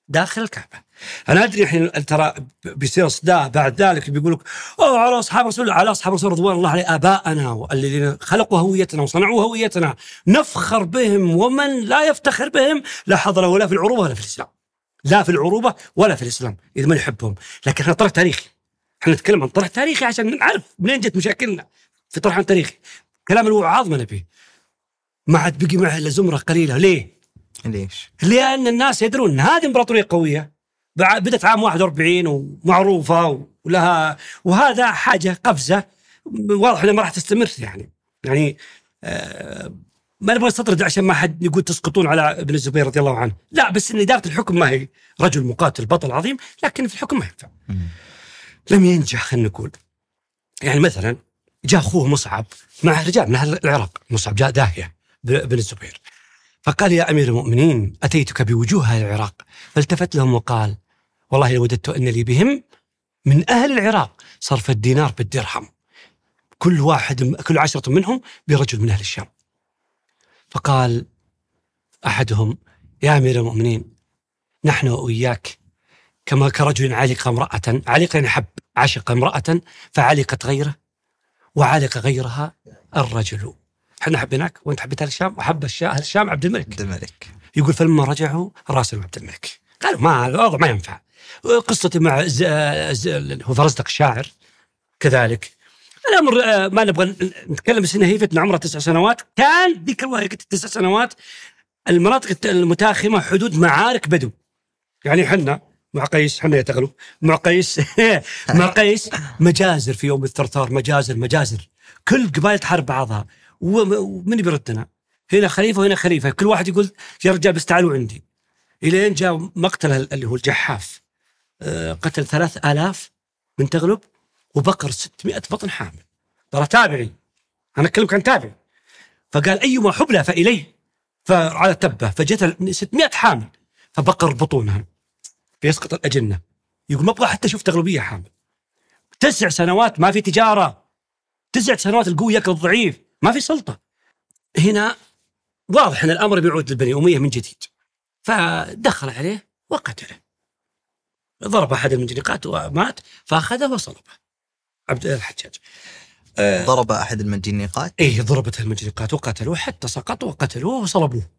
داخل الكعبة. أنا أدري الحين ترى بيصير صداع بعد ذلك بيقول لك أوه على أصحاب رسول على أصحاب رسول رضوان الله عليه آباءنا الذين خلقوا هويتنا وصنعوا هويتنا نفخر بهم ومن لا يفتخر بهم لا حظ له ولا في العروبة ولا في الإسلام. لا في العروبة ولا في الإسلام إذا ما نحبهم، لكن إحنا طرح تاريخي. إحنا نتكلم عن طرح تاريخي عشان نعرف منين جت مشاكلنا في طرح تاريخي. كلام الوعاظ ما نبيه. ما عاد بقي معه إلا زمرة قليلة، ليه؟ ليش؟ لأن الناس يدرون إن هذه إمبراطورية قوية بدأت عام 41 ومعروفة ولها وهذا حاجة قفزة. واضح إنها ما راح تستمر يعني. يعني آه ما نبغى نستطرد عشان ما حد يقول تسقطون على ابن الزبير رضي الله عنه. لا بس إن إدارة الحكم ما هي رجل مقاتل بطل عظيم لكن في الحكم ما ينفع. لم ينجح خلينا نقول. يعني مثلا جاء أخوه مصعب مع رجال من أهل العراق. مصعب جاء داهية بن الزبير. فقال يا أمير المؤمنين أتيتك بوجوه أهل العراق؟ فالتفت لهم وقال والله لوددت أن لي بهم من أهل العراق صرف الدينار بالدرهم. كل واحد كل عشرة منهم برجل من أهل الشام. فقال أحدهم يا أمير المؤمنين نحن وإياك كما كرجل علق امرأة علق يعني حب عشق امرأة فعلقت غيره. وعلق غيرها الرجل. إحنا حبيناك وانت حبيت أهل الشام وحب الشام عبد الملك. عبد الملك. يقول فلما رجعوا راسلوا عبد الملك. قالوا ما الوضع ما ينفع. قصتي مع ز... ز... هو فرزدق الشاعر كذلك. الأمر آه، ما نبغى نتكلم بس إنها هي فتنة عمرها تسع سنوات. كان ذيك الله قلت تسع سنوات المناطق المتاخمة حدود معارك بدو. يعني حنا مع قيس حنا يتغلوا مع قيس. مع قيس. مجازر في يوم الثرثار مجازر مجازر. كل قبائل تحارب بعضها. وم- ومن بيردنا هنا خليفة وهنا خليفة. كل واحد يقول يا رجال بس تعالوا عندي. إلين جاء مقتل اللي هو الجحاف. آه، قتل ثلاث آلاف من تغلب وبقر 600 بطن حامل. ترى تابعي. أنا اكلمك عن تابعي. فقال أيما حبلى فإليه. فعلى تبه. فجت 600 حامل. فبقر بطونها. فيسقط الأجنة. يقول ما أبغى حتى أشوف تغلبية حامل تسع سنوات ما في تجارة. تسع سنوات القوي يأكل الضعيف. ما في سلطة. هنا واضح أن الأمر بيعود للبني أمية من جديد. فدخل عليه وقتله. ضرب أحد المنجنيقات ومات فأخذه وصلبه. عبد الحجاج. ضرب أحد المنجنيقات إيه ضربت المنجنيقات وقتلوه حتى سقطوا وقتلوه وصلبوه.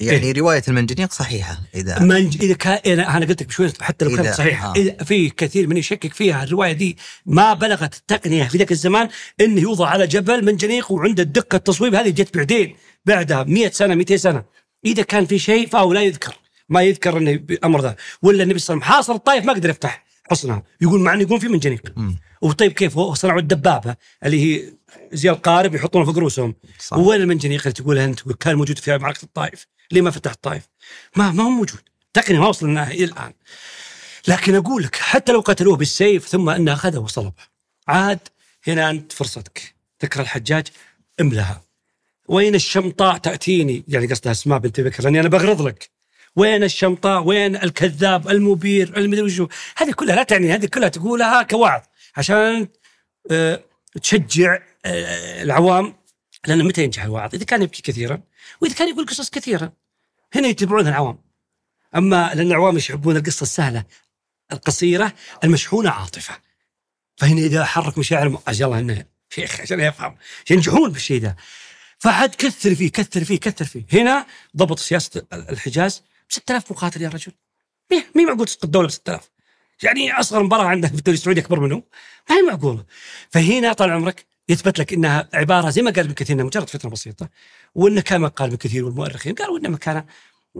يعني رواية المنجنيق صحيحة إذا منج... إذا كان أنا قلت لك بشوي حتى لو كانت صحيحة. آه. إذا في كثير من يشكك فيها الرواية دي ما بلغت التقنيه في ذاك الزمان انه يوضع على جبل منجنيق وعنده الدقة التصويب هذه جت بعدين بعدها 100 سنة 200 سنة. إذا كان في شيء فهو لا يذكر ما يذكر إنه بالامر ذا. ولا النبي صلى الله عليه وسلم حاصر الطائف ما قدر يفتح حصنها. يقول مع إنه يقول في منجنيق. وطيب كيف؟ هو صنعوا الدبابة اللي هي زي القارب يحطونه فوق رؤوسهم. وين المنجنيق اللي تقولها أنت؟ كان موجود في معركه الطائف. ليه ما فتح الطائف ما ما هو موجود. تقنيه ما وصلنا إلى الآن. لكن أقول لك حتى لو قتلوه بالسيف ثم أنه أخذه وصلبه عاد هنا أنت فرصتك. تكره الحجاج املها وين الشمطاء تأتيني؟ يعني قصدها اسماء بنت بكر لأني أنا بغرض لك. وين الشمطاء؟ وين الكذاب المبير؟ المدري وشو. هذه كلها لا تعني هذه كلها تقولها كوعظ. عشان آه، تشجع آه، العوام لأن متى ينجح الواعظ؟ إذا كان يبكي كثيرا وإذا كان يقول قصص كثيرا. هنا يتبعون العوام. أما لأن العوام يحبون القصة السهلة القصيرة المشحونة عاطفة. فهنا إذا حرك مشاعر أجل الله إنه شيخ عشان يفهم. ينجحون بالشيء ذا فعاد كثر فيه كثر فيه كثر فيه. هنا ضبط سياسة الحجاز ب 6000 مقاتل يا رجل. مي معقول تسقط الدولة ب 6000 يعني أصغر مباراة عندنا في الدوري السعودي أكبر منه؟ ما هي معقولة. فهنا طال عمرك يثبت لك إنها عبارة زي ما قال ابن كثير إنها مجرد فتره بسيطة وإنه كما قال ابن كثير والمؤرخين قالوا انما كان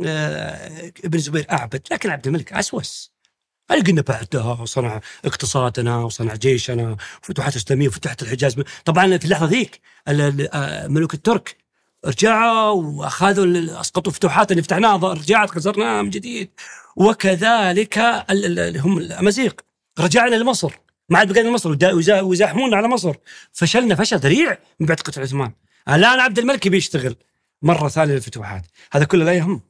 آه، ابن زبير أعبد لكن عبد الملك اسوس هل قلنا بعدها وصنع اقتصادنا وصنع جيشنا وفتوحات اسلاميه وفتحت الحجاز. طبعا في اللحظة ذيك آه، ملوك الترك رجعوا وأخذوا أسقطوا فتوحات اللي فتحناها رجعت خسرناها من جديد. وكذلك هم الأمازيغ. رجعنا لمصر. ما عاد بقينا مصر ودا- وزا- ويزاحمونا على مصر. فشلنا فشل ذريع من بعد قتل عثمان. الآن عبد الملك بيشتغل مرة ثانية للفتوحات. هذا كله لا يهم.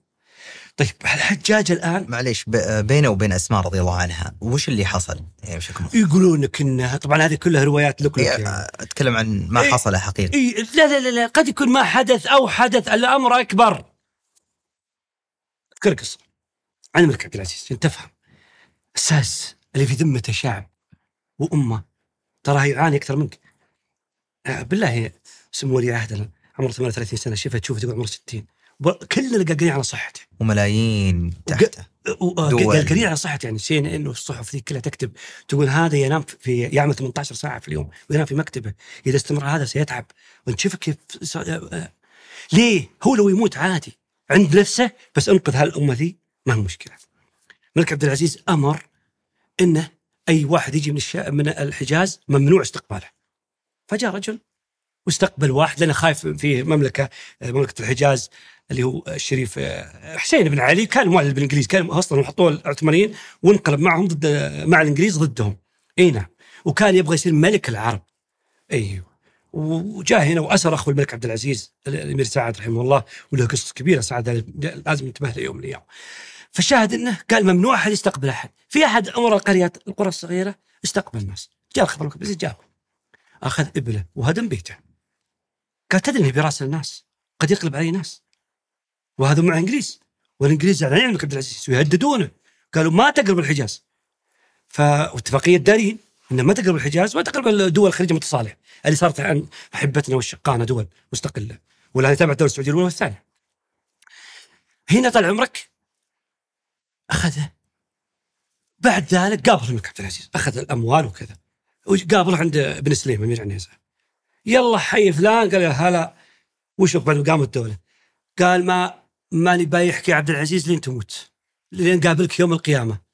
طيب الحجاج الآن معليش بينه وبين أسماء رضي الله عنها وش اللي حصل؟ يعني بشكل مختصر؟ يقولون لك انها طبعا هذه كلها روايات لك يعني يعني. أتكلم عن ما إيه. حصل حقيقة. إيه لا لا لا لا قد يكون ما حدث أو حدث الأمر أكبر. أذكر قصة عن الملك عبد العزيز عشان تفهم. الساس اللي في ذمته شعب وأمه. تراه يعاني أكثر منك. آه، بالله سمو ولي عهدنا عمره 38 سنة. شفت تشوفه تقول عمره 60 ب- كلنا قاقين على صحته. وملايين تحته. دول. قاقين على صحته. يعني سي إن إن والصحف ذي كلها تكتب. تقول هذا ينام في يعمل 18 ساعة في اليوم. وينام في مكتبه. إذا استمر هذا سيتعب. وانت شوف كيف آه، ليه؟ هو لو يموت عادي. عند نفسه. بس انقذ هالأمة ذي. ما هو مشكلة. الملك عبد العزيز أمر إنه أي واحد يجي من. من الحجاز ممنوع استقباله. فجاء رجل واستقبل واحد لأنه خايف في مملكة مملكة الحجاز اللي هو الشريف آه، حسين بن علي كان مؤلف بالإنجليز كان أصلا حطوه العثمانيين وانقلب معهم ضد مع الإنجليز ضدهم. إي نعم وكان يبغى يصير ملك العرب. أيوه وجاء هنا وأسر اخو الملك عبد العزيز الأمير سعد رحمه الله وله قصص كبيرة سعد لازم ننتبه له يوم من الأيام. فالشاهد إنه قال ممنوع أحد يستقبل أحد، في أحد أمر القريات القرى الصغيرة استقبل الناس، جاء الخبر بس جاء أخذ إبله وهدم بيته. قال تدري إنه برأس الناس. قد يقلب علي ناس. وهذا مع إنجليز. والإنجليز زعلانين على الملك عبد العزيز. ويهددونه. قالوا ما تقرب الحجاز. فاتفاقيه دارين إنه ما تقرب الحجاز ولا تقرب الدول الخليج المتصالح. اللي صارت عن احبتنا والشقانه دول مستقلة. والآن تابع الدولة السعوديه الأولى والثانية. هنا طال عمرك اخذه بعد ذلك قابل الملك عبد العزيز أخذ الأموال وكذا. وقابله عند ابن سليم أمير عنيزة. يلا حي فلان. قال هلا. وش بعد قامت الدولة؟ قال ما ماني بايحك يا عبد العزيز لين تموت لين قابلك يوم القيامة.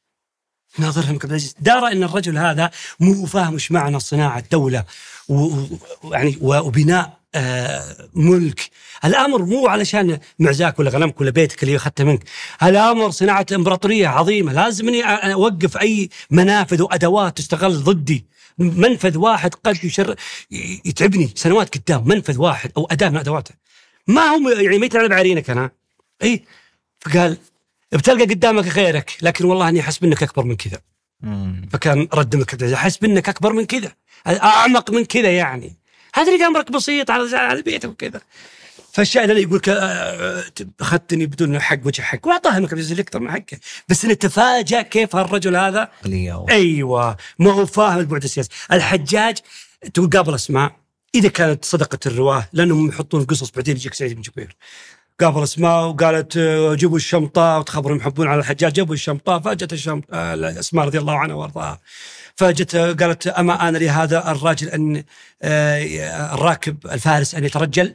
ناظرها الملك عبد العزيز دار إن الرجل هذا مو فاهم إيش معنى صناعة دولة ويعني وبناء آه ملك. الأمر مو علشان معزاك ولا غنمك ولا بيتك اللي أخذته منك. الأمر صناعة إمبراطورية عظيمة. لازم إني أوقف أي منافذ وأدوات تستغل ضدي. منفذ واحد قد يشر يتعبني سنوات قدام. منفذ واحد أو أداة من أدواته. ما هو يعني ما يتلعب بعرينك أنا إي؟ فقال بتلقى قدامك غيرك لكن والله أني أحس انك أكبر من كذا. فكان رد العزيز أحس انك أكبر من كذا. أعمق من كذا يعني. هذا اللي أمرك بسيط على على بيتك وكذا. فالشاهد اللي يقول لك آه، أخذتني بدون حق وجه حق. وأعطاه الملك عبد العزيز أكثر من حقه. بس إنه تفاجأ كيف هالرجل هذا. أيوه. ما هو فاهم البعد السياسي. الحجاج تقول قابل أسماء. إذا كانت صدقت الرواة لأنهم يحطون قصص بعدين يجيك سعيد بن جبير. قابل اسماء وقالت آه، جيبوا الشمطة وتخبرهم يحبون على الحجاج. جابوا الشمطة فجت الشمطه آه، اسماء رضي الله عنها وارضاها. فجت آه، قالت أما أنا لهذا الراجل ان الراكب الفارس أن يترجل.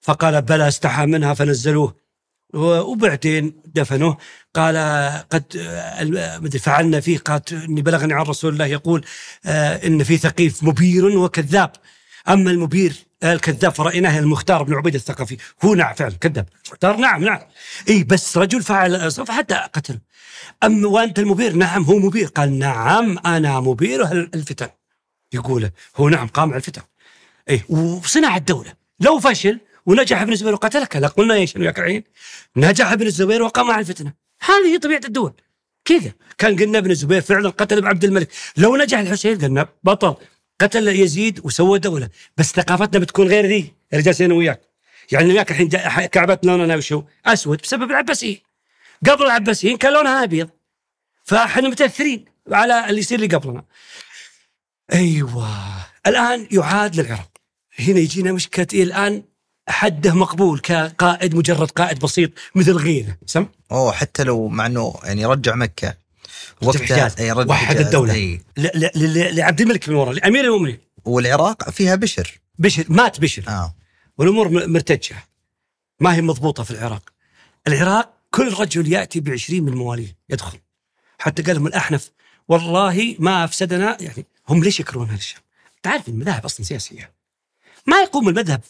فقال بلى استحى منها فنزلوه. وبعدين دفنوه. قال قد مدري فعلنا فيه قال إني بلغني عن رسول الله يقول إن في ثقيف مبير وكذاب. أما المبير الكذاب فرأيناه المختار بن عبيد الثقفي. هو نعم فعلا كذاب. مختار نعم نعم. إي بس رجل فعل فحتى قتله أما وأنت المبير؟ نعم هو مبير. قال نعم أنا مبير الفتن. يقول هو نعم قام الفتن. إي وصنع الدولة. لو فشل ونجح ابن الزبير وقتلك. قلنا إيش وياك الحين نجح ابن الزبير وقام على الفتنة. هذه هي طبيعة الدول. كذا. كان قلنا ابن الزبير فعلا قتل عبد الملك. لو نجح الحسين قلنا بطل. قتل يزيد وسوى دولة. بس ثقافتنا بتكون غير ذي. اللي جالسين وياك. يعني وياك الحين كعبتنا لونها وشو أسود بسبب العباسيين قبل العباسيين كان لونها أبيض. فاحنا متأثرين على اللي يصير اللي قبلنا. أيوه. الآن يعاد للعراق. هنا يجينا مشكلة إيه الآن حده مقبول كقائد مجرد قائد بسيط مثل غيره. سم؟ أوه حتى لو مع إنه يعني رجع مكة. الحجاز. أي رجع وحد ل- ل- لعبد الملك بن مروان لأمير المؤمنين. والعراق فيها بشر. بشر مات بشر. آه. والأمور مرتجة. ما هي مضبوطة في العراق. العراق كل رجل يأتي بعشرين من مواليه يدخل. حتى قال لهم الأحنف والله ما أفسدنا يعني هم ليش يكرهون هذا الشام؟ تعرف المذاهب أصلا سياسية. ما يقوم المذهب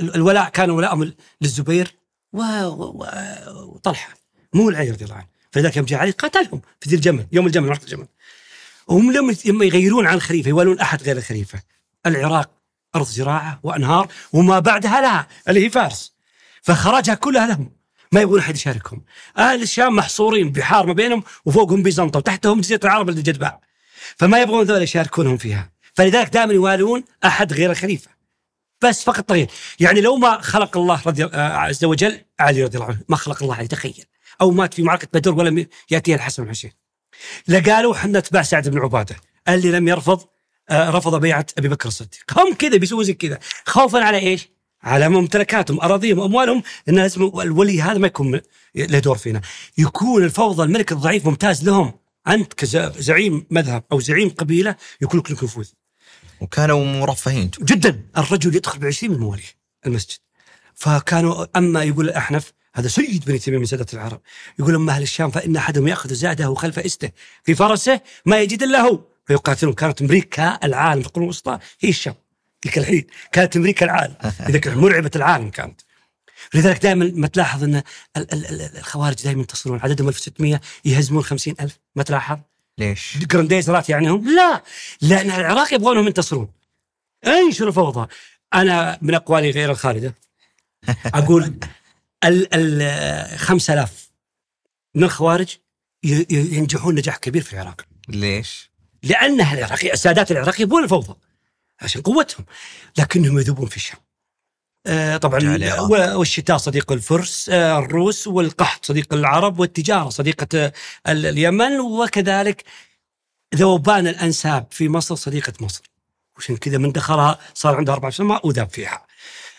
الولاء كان ولاءهم للزبير وطلحة مو العلي رضي الله عنه. فلذلك يوم جاء علي قاتلهم في ذي الجمل يوم الجمل معركه الجمل. وهم لما يغيرون عن الخليفة يوالون أحد غير الخليفة. العراق أرض زراعة وأنهار وما بعدها لها اللي هي فارس. فخرجها كلها لهم ما يبغون أحد يشاركهم. أهل الشام محصورين بحار ما بينهم وفوقهم بيزنطة وتحتهم جزيره العرب اللي جدباء فما يبغون ذول يشاركونهم فيها. فلذلك دائما يوالون أحد غير الخليفة. بس فقط طريق يعني لو ما خلق الله رضي آه، عز وجل علي رضي الله عنه ما خلق الله علي تخيل أو مات في معركة بدر ولم ياتيه الحسن والحسين. لقالوا إحنا اتباع سعد بن عبادة. اللي لم يرفض آه، رفض بيعة أبي بكر الصديق. هم كذا بيسووا زي كذا. خوفا على إيش؟ على ممتلكاتهم أراضيهم أموالهم. إن لازم الولي هذا ما يكون له دور فينا. يكون الفوضى الملك الضعيف ممتاز لهم. أنت كزعيم مذهب أو زعيم قبيلة يكون لك نفوذ. وكانوا مرفهين. جدا. الرجل يدخل بعشرين من مواليه المسجد. فكانوا أما يقول الأحنف هذا سيد بني تيمية من سادة العرب. يقول اما أهل الشام فإن أحدهم يأخذ زاده خلف إسته في فرسه ما يجد إلا هو. فيقاتلون كانت أمريكا العالم في القرون الوسطى هي الشام. تلك الحين كانت أمريكا العالم. لذلك مرعبة العالم كانت. لذلك دائما ما تلاحظ أن ال- ال- ال- الخوارج دائما ينتصرون. عددهم 1600 يهزمون 50000 ما تلاحظ؟ ليش؟ جرانديزرات يعني هم؟ لا. لأن العراق يبغونهم ينتصرون. انشروا الفوضى أنا من أقوالي غير الخالدة. أقول ال ال 5000 من الخوارج ينجحون نجاح كبير في العراق. ليش؟ لأن العراقي السادات العراق يبون الفوضى عشان قوتهم لكنهم يذوبون في الشام. آه، طبعا والشتاء صديق الفرس آه، الروس والقحط صديق العرب والتجارة صديقة آه، ال- اليمن وكذلك ذوبان الأنساب في مصر صديقة مصر. وعشان كذا من دخلها صار عنده أربع سنوات وذاب فيها.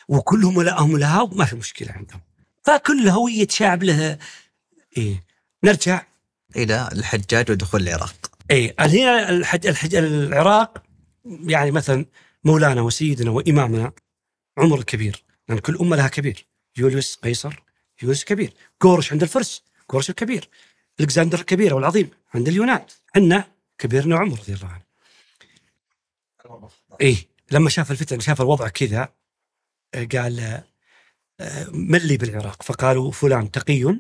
وكلهم ولاهم لها وما في مشكلة عندهم. فكل هويه شعب له. إيه. نرجع. إلى الحجاج ودخول العراق. اي هنا الحج الحج العراق يعني مثلا مولانا وسيدنا وإمامنا عمر الكبير لأن كل أمة لها كبير. يوليوس قيصر يوليوس كبير. قورش عند الفرس قورش الكبير. الكسندر الكبير أو العظيم عند اليونان. حنا كبيرنا عمر رضي الله عنه. إيه. لما شاف الفتن شاف الوضع كذا قال ملي بالعراق؟ فقالوا فلان تقي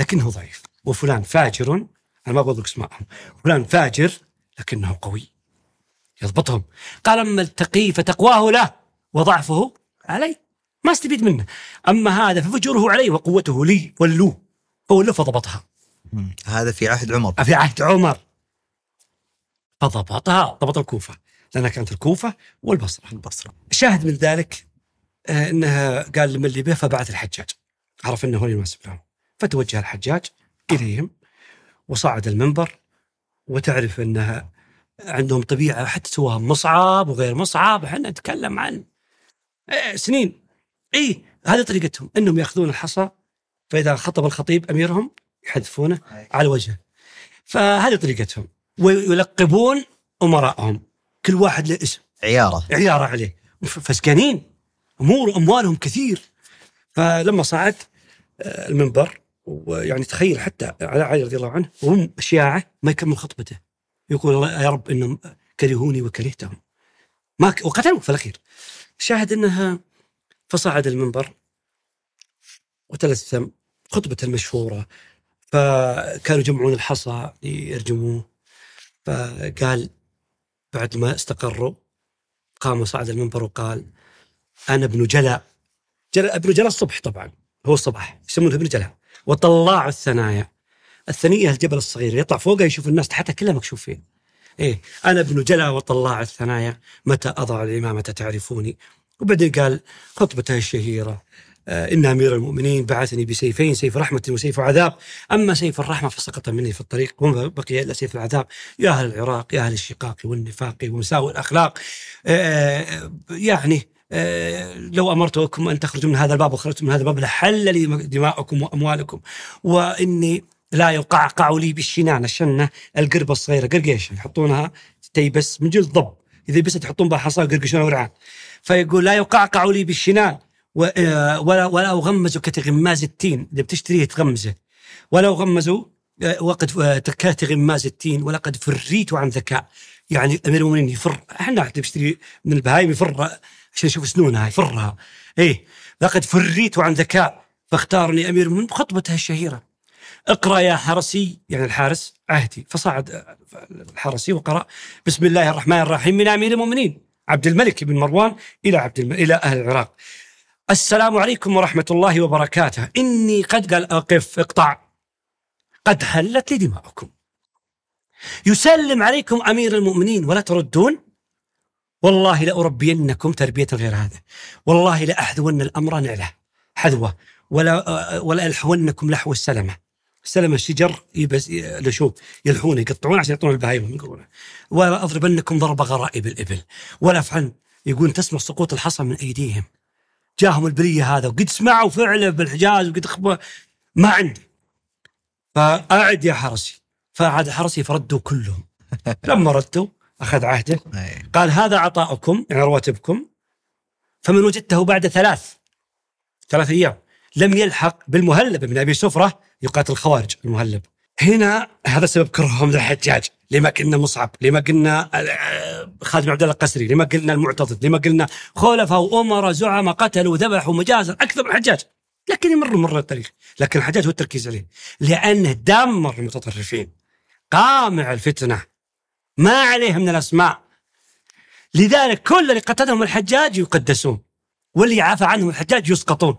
لكنه ضعيف وفلان فاجر أنا ما لك اسمائهم فلان فاجر لكنه قوي. يضبطهم. قال أما التقي فتقواه له وضعفه علي ما استفيد منه. أما هذا ففجوره علي وقوته لي ولوه فولوه فضبطها. هذا في عهد عمر. في عهد عمر. فضبطها ضبط الكوفة لأنها كانت الكوفة والبصرة. البصرة. شاهد من ذلك إنها قال لمن اللي به فبعث الحجاج. عرف إنه هو اللي يناسب لهم. فتوجه الحجاج إليهم وصعد المنبر وتعرف إنها عندهم طبيعة حتى سواها مصعب وغير مصعب. إحنا نتكلم عن آه، سنين. إي هذه طريقتهم. إنهم يأخذون الحصى فإذا خطب الخطيب أميرهم يحذفونه على وجهه. فهذه طريقتهم. ويلقبون أمراءهم. كل واحد له اسم. عيارة. عيارة عليه. فسكانين. أمور اموالهم كثير. فلما صعد آه، المنبر ويعني تخيل حتى على علي رضي الله عنه وهم شياعه ما يكمل خطبته. يقول يا رب إنهم كرهوني وكرهتهم. ما ك... وقتلوه في الأخير. شاهد أنها فصعد المنبر وتلثم خطبته المشهورة. فكانوا يجمعون الحصى ليرجموه فقال بعد ما استقروا قام وصعد المنبر وقال أنا ابن جلا جلا ابن جلا الصبح طبعا. هو الصباح يسمونه ابن جلا وطلاع الثنايا. الثنية الجبل الصغير يطلع فوقه يشوف الناس تحتها كلها مكشوفين. إيه أنا ابن جلا وطلاع الثنايا. متى أضع الامامه تعرفوني؟ وبعدين قال خطبته الشهيرة. آه، إن أمير المؤمنين بعثني بسيفين سيف رحمة وسيف عذاب. أما سيف الرحمة فسقط مني في الطريق وما بقي إلا سيف العذاب. يا أهل العراق يا أهل الشقاق والنفاق ومساوئ الأخلاق آه، يعني لو أمرتكم أن تخرجوا من هذا الباب وخرجتم من هذا الباب لحل لي دماءكم وأموالكم. وإني لا يقعقع لي بالشنان الشنة القربة الصغيرة. قرقيش يحطونها تيبس من جلد ضب. إذا بس يحطون بها حصى ويقرقشونها ورعان. فيقول لا يقعقع لي بالشنان. آه، ولا ولا أغمز كتغماز التين. إذا بتشتريه تغمزه. ولا أغمز آه، وقد كتغماز التين. ولقد فريت عن ذكاء. يعني أمير المؤمنين يفر. إحنا بنشتري من البهايم يفر. عشان يشوف سنونها يفرها. إيه لقد فريت عن ذكاء فاختارني أمير المؤمنين بخطبته الشهيرة. اقرأ يا حرسي يعني الحارس عهدي. فصعد الحرسي وقرأ بسم الله الرحمن الرحيم من أمير المؤمنين عبد الملك بن مروان إلى عبد الم... إلى أهل العراق. السلام عليكم ورحمة الله وبركاته. إني قد قال أقف اقطع. قد حلت لي دماؤكم. يسلم عليكم أمير المؤمنين ولا تردون؟ والله لأربينكم تربية غير هذا والله لأحذون الأمر نعلة. حذوة. ولا ولا ألحونكم لحو السلمة السلمة الشجر يبس لشوب يلحونه يقطعون عشان يعطون البهايم يقولون. ولا أضربنكم ضرب غرائب الإبل. ولا أفعل يقول تسمع سقوط الحصى من أيديهم. جاهم البلية هذا وقد سمعوا فعله بالحجاز وقد خبوا ما عندي. فأعد يا حرسي. فأعد حرسي فردوا كلهم. لما ردوا أخذ عهده. قال هذا عطاؤكم يعني رواتبكم. فمن وجدته بعد ثلاث ثلاث أيام لم يلحق بالمهلب. بن أبي سفرة يقاتل الخوارج المهلب. هنا هذا سبب كرههم للحجاج لما قلنا مصعب؟ لما قلنا آه، خالد عبد الله القسري؟ لما قلنا المعتضد؟ لما قلنا خلفاء وأمراء زعماء قتلوا وذبحوا مجازر أكثر من الحجاج. لكن يمر مر التاريخ لكن الحجاج هو التركيز عليه. لأنه دمر المتطرفين. قامع الفتنة. ما عليه من الأسماء. لذلك كل اللي قتلهم الحجاج يقدسون واللي عفى عنهم الحجاج يسقطون.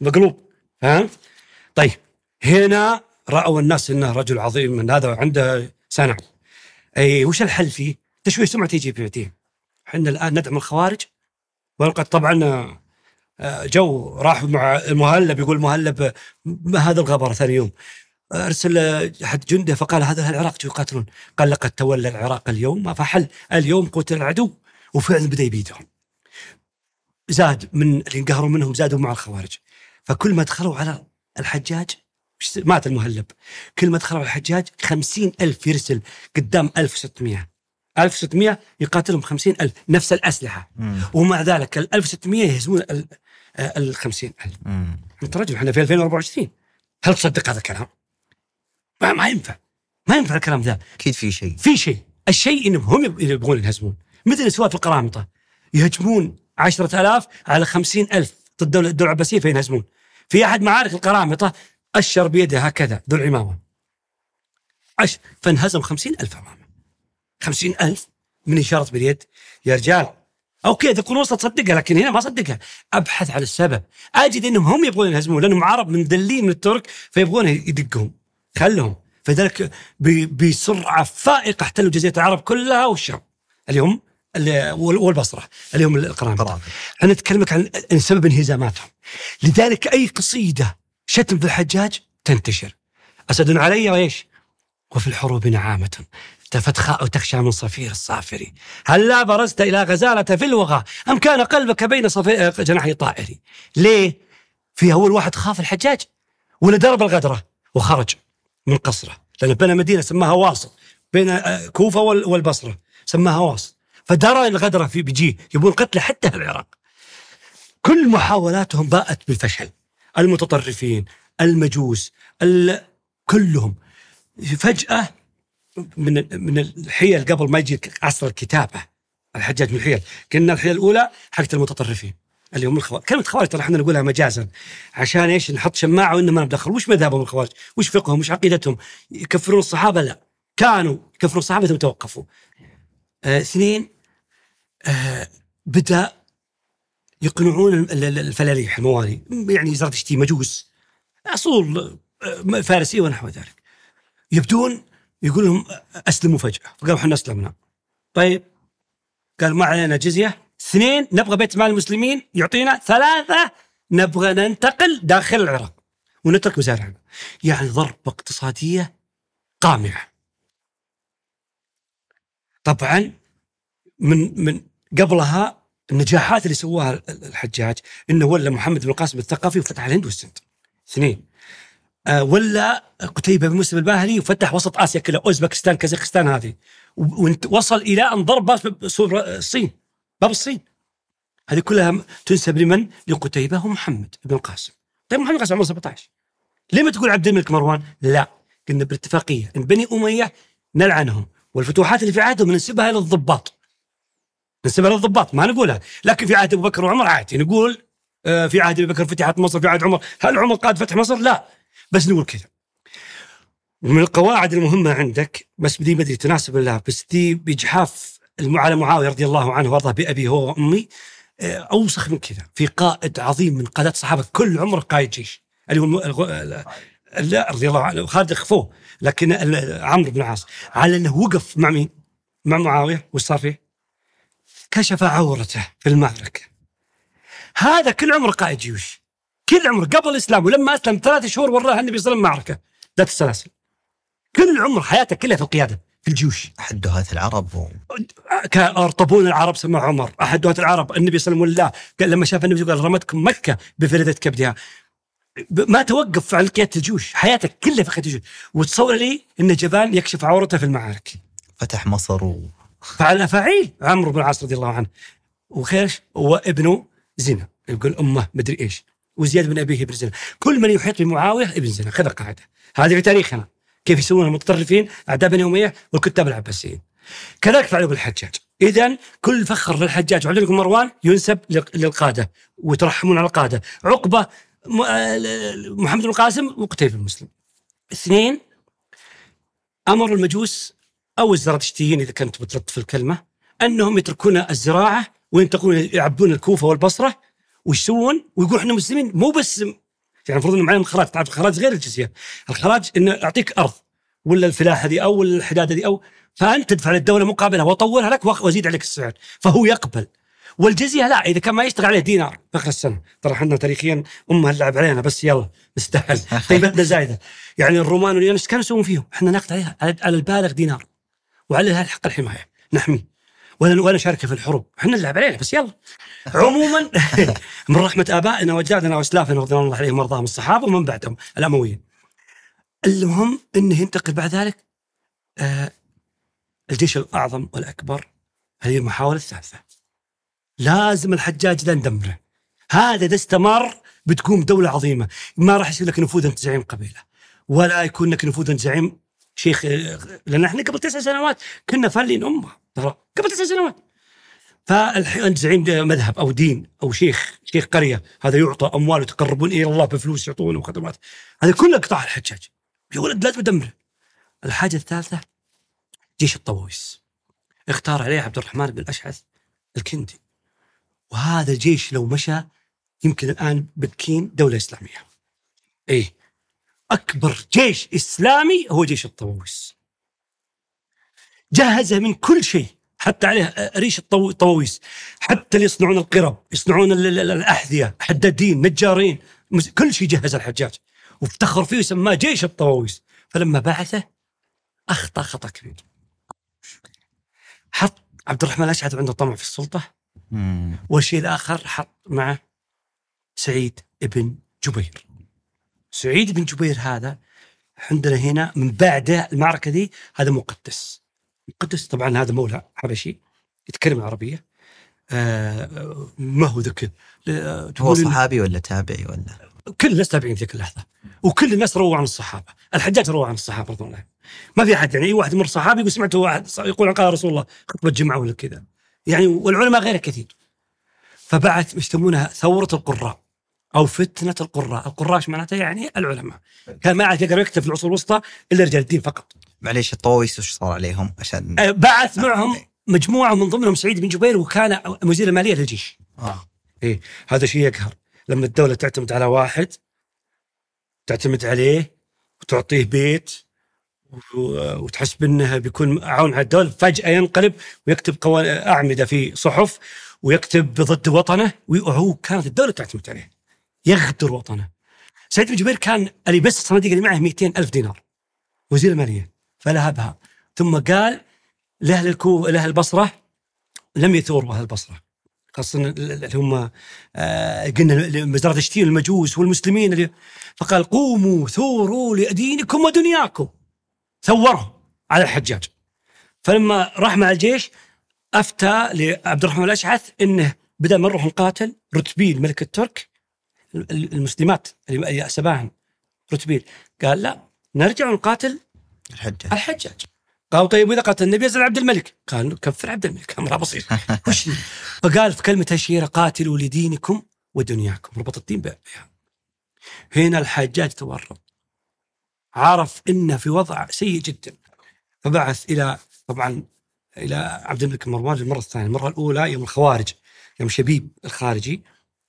مقلوب فهمت؟ طيب هنا رأوا الناس إنه رجل عظيم من هذا عنده سنع أي وش الحل فيه؟ تشويه سمعة يجي بيعطيه إحنا الآن ندعم الخوارج. ولقد طبعا آه، جو راح مع المهلب يقول المهلب هذا الغبر ثاني يوم؟ أرسل أحد جندة فقال هذا العراق يقاتلون. قال لقد تولى العراق اليوم فحل. اليوم قتل العدو وفعلا بدأ يبيدهم. زاد من اللي انقهروا منهم زادوا مع الخوارج. فكل ما دخلوا على الحجاج مات المهلب. كل ما دخلوا على الحجاج خمسين ألف يرسل قدام 1600 1600 يقاتلهم خمسين ألف نفس الأسلحة. مم. ومع ذلك ال 1600 يهزمون ال 50000 أنت رجل إحنا في 2024 هل تصدق هذا الكلام؟ ما, ما ينفع. ما ينفع الكلام ذا. أكيد في شيء. في شيء. الشيء إنهم هم يبغون ينهزمون. مثل سواء في القرامطة. يهجمون عشرة ألاف على خمسين ألف ضد الدولة, الدولة العباسية فينهزمون. في أحد معارك القرامطة أشر بيده هكذا ذو العمامة. عش فانهزم خمسين ألف أمامه. خمسين ألف من إشارة باليد. يا رجال أوكي تقول وسط تصدقها لكن هنا ما صدقها. أبحث عن السبب. أجد إنهم هم يبغون ينهزمون لأنهم عرب مدلين من الترك فيبغون يدقهم. خلهم. فذلك بسرعة فائقة احتلوا جزيرة العرب كلها والشام. اللي هم والبصرة. اللي هم القرامطه أنا أتكلمك عن سبب انهزاماتهم. لذلك أي قصيدة شتم في الحجاج تنتشر. أسد علي وإيش؟ وفي الحروب نعامة تفتخاء تخشى من صفير الصافري. هل لا برزت إلى غزالة في الوغى؟ أم كان قلبك بين جناحي طائري؟ ليه؟ في أول واحد خاف الحجاج ولا درب الغدرة وخرج. من قصره. لأنه بنى مدينة سماها واصل. بين آه، كوفة والبصرة سماها واصل. فدرى الغدرة في بيجيه يبون قتله حتى العراق. كل محاولاتهم باءت بالفشل. المتطرفين المجوس ال... كلهم. فجأة من من الحيل قبل ما يجي عصر الكتابة الحجاج من الحيل كنا الحيل الأولى حقت المتطرفين. اللي هم الخوارج كلمة خوارج ترى إحنا نقولها مجازا. عشان إيش؟ نحط شماعة وإنما ما ندخل وش مذهبهم الخوارج؟ وش فقههم؟ وش عقيدتهم؟ يكفرون الصحابة؟ لا. كانوا يكفرون الصحابة ثم توقفوا. آه، اثنين آه بدأ يقنعون ال- ال- الفلاليح الموالي. يعني زرتشتي مجوس أصول آه، فارسية ونحو ذلك. يبدون يقول لهم أسلموا فجأة. فقالوا إحنا اسلمنا طيب. قال ما علينا جزية. اثنين نبغى بيت مال المسلمين يعطينا ثلاثة نبغى ننتقل داخل العراق ونترك مزارعنا يعني ضربة اقتصادية قامعة. طبعا من من قبلها النجاحات اللي سواها الحجاج إنه ولا محمد بن القاسم الثقفي وفتح الهند والسند. اثنين آه ولا قتيبة بن مسلم الباهلي وفتح وسط آسيا كلها أوزبكستان كازاخستان هذه. ووصل إلى أن ضرب سور الصين. باب الصين هذه كلها تنسب لمن؟ لقتيبة ومحمد بن القاسم. طيب محمد القاسم عمره 17 ليه ما تقول عبد الملك مروان؟ لا قلنا بالاتفاقية إن بني أمية نلعنهم والفتوحات اللي في عهدهم ننسبها إلى الضباط. ننسبها للضباط ما نقولها لكن في عهد أبو بكر وعمر عادي نقول آه، في عهد أبي بكر فتحت مصر في عهد عمر هل عمر قاد فتح مصر؟ لا بس نقول كذا ومن القواعد المهمة عندك بس دي بدري تناسب الله بس دي بإجحاف على معاوية رضي الله عنه وأرضاه بأبي هو وأمي آه، أوسخ من كذا في قائد عظيم من قادات الصحابة كل عمره قائد جيش اللي هو لا رضي الله عنه خالد خفوه لكن عمرو بن العاص على أنه وقف مع مين؟ مع معاوية وش صار فيه؟ كشف عورته في المعركة. هذا كل عمره قائد جيوش. كل عمره قبل الإسلام ولما أسلم ثلاث شهور وراه النبي صلى الله عليه وسلم معركة ذات السلاسل. كل عمر حياته كلها في القيادة في الجيوش. احد دهاة العرب و... كأرطبون العرب سماه عمر. احد دوات العرب. النبي صلى الله عليه وسلم قال لما شاف النبي قال رمتكم مكة بفرده كبدها. ما توقف عن قيادة الجيوش. حياته كلها في قيادة الجيوش. وتصور لي إن جبان يكشف عورته في المعارك. فتح مصر و... فعل افاعيل عمرو بن العاص رضي الله عنه. وخيش وابنه زنا. يقول أمه مدري إيش. وزياد بن أبيه ابن زنا. كل من يحيط بمعاوية ابن زنا. خذ القاعدة. هذه في تاريخنا. كيف يسوون المتطرفين أعداء بني أمية والكتاب العباسيين. كذلك فعلوا بالحجاج. اذا كل فخر للحجاج. وعبد مروان ينسب لل- للقادة ويترحمون على القادة. عقبة محمد بن القاسم وقتيبة بن مسلم. اثنين أمر المجوس أو الزرادشتيين إذا كنت بتلطف الكلمة أنهم يتركون الزراعة وينتقلون يعبون الكوفة والبصرة وش يسوون؟ ويقول إحنا مسلمين مو بس يعني المفروض إنه معنا خراج تعرف الخراج غير الجزية، الخراج إنه اعطيك أرض ولا الفلاحه دي أو الحداده دي أو فأنت تدفع للدولة مقابلها واطورها لك وأزيد عليك السعر، فهو يقبل. والجزية لا إذا كان ما يشتغل عليه دينار آخر السنة، ترى إحنا تاريخيا امها اللعب علينا بس يلا نستاهل طيبتنا زايدة. يعني الرومان واليونس كانوا يسوون فيهم، إحنا ناخذ عليها على على البالغ دينار. وعليها حق الحماية، نحميه. ولا ولا نشارك في الحروب، إحنا نلعب علينا بس يلا. عموما من رحمة آبائنا واجدادنا وأسلافنا رضي الله عليهم وأرضاهم الصحابة ومن بعدهم الأمويين. المهم إنه ينتقل بعد ذلك آه الجيش الأعظم والأكبر هذه المحاولة الثالثة. لازم الحجاج ذا ندمره. هذا إذا استمر بتقوم دولة عظيمة، ما راح يصير لك نفوذ أنت زعيم قبيلة. ولا يكون لك نفوذ أنت زعيم شيخ لأن إحنا قبل تسع سنوات كنا فالين أمة ترى؟ قبل تسع سنوات. فالحين زعيم مذهب أو دين أو شيخ شيخ قرية هذا يعطى أموال وتقربون إلى الله بفلوس يعطونه وخدمات. هذا كله قطاع الحجاج. يا ولد لازم تدمره الحاجة الثالثة جيش الطواويس. اختار عليه عبد الرحمن بن الأشعث الكندي. وهذا الجيش لو مشى يمكن الآن بكين دولة إسلامية. إيه. أكبر جيش إسلامي هو جيش الطواويس جهزه من كل شيء حتى عليه ريش الطو- الطواويس حتى اللي يصنعون القرب يصنعون ال- ال- الأحذية حدادين نجارين كل شيء جهز الحجاج. وافتخر فيه وسماه جيش الطواويس فلما بعثه أخطأ خطأ كبير. حط عبد الرحمن الأشعث عنده طمع في السلطة. مم. والشيء الآخر حط معه سعيد بن جبير. سعيد بن جبير هذا عندنا هنا من بعد المعركة دي هذا مقدس. مقدس طبعا هذا مولى حبشي يتكلم العربيه آه ما هو ذكي آه، هو صحابي ولا تابعي ولا؟ كل الناس تابعين في ذيك اللحظه وكل الناس رووا عن الصحابة. الحجاج روى عن الصحابة رضي الله ما في أحد يعني أي واحد مر صحابي يقول سمعت واحد يقول قال رسول الله خطبة جمعه ولا كذا. يعني والعلماء غيره كثير. فبعث يسمونها ثورة القراء. أو فتنة القراء. القراء إيش معناتها يعني العلماء. كان ما عاد يقرا ويكتب في العصور الوسطى إلا رجال الدين فقط. معليش الطويس وش صار عليهم؟ عشان آه، بعث معهم مجموعة من ضمنهم سعيد بن جبير وكان وزير المالية للجيش. آه. إيه هذا شيء يقهر. لما الدولة تعتمد على واحد تعتمد عليه وتعطيه بيت وتحس بأنه بيكون عون على الدولة فجأة ينقلب ويكتب قوا- أعمدة في صحف ويكتب ضد وطنه وهو كانت الدولة تعتمد عليه. يغدر وطنه. سعيد بن جبير كان اللي بس الصناديق اللي معه 200 ألف دينار. وزير المالية. فلهبها. ثم قال لأهل الكو لأهل البصرة لم يثوروا أهل البصرة. خاصة اللي هم آه، قلنا مزرعه شتيل المجوس والمسلمين اللي فقال قوموا ثوروا لدينكم ودنياكم. ثورهم على الحجاج. فلما راح مع الجيش أفتى لعبد الرحمن الأشعث إنه بدل ما نروح نقاتل رتبيل ملك الترك المسلمات اللي سباهن رتبيل قال لا نرجع ونقاتل الحجة الحجاج. قالوا طيب وإذا قاتل النبي يزل عبد الملك؟ قال كفر عبد الملك امرها بسيط. وش؟ فقال في كلمة الشهيره قاتلوا لدينكم ودنياكم. ربط الدين بها هنا الحجاج تورط. عرف إنه في وضع سيء جدا. فبعث إلى طبعا إلى عبد الملك مروان للمره الثانية. المرة الأولى يوم الخوارج يوم شبيب الخارجي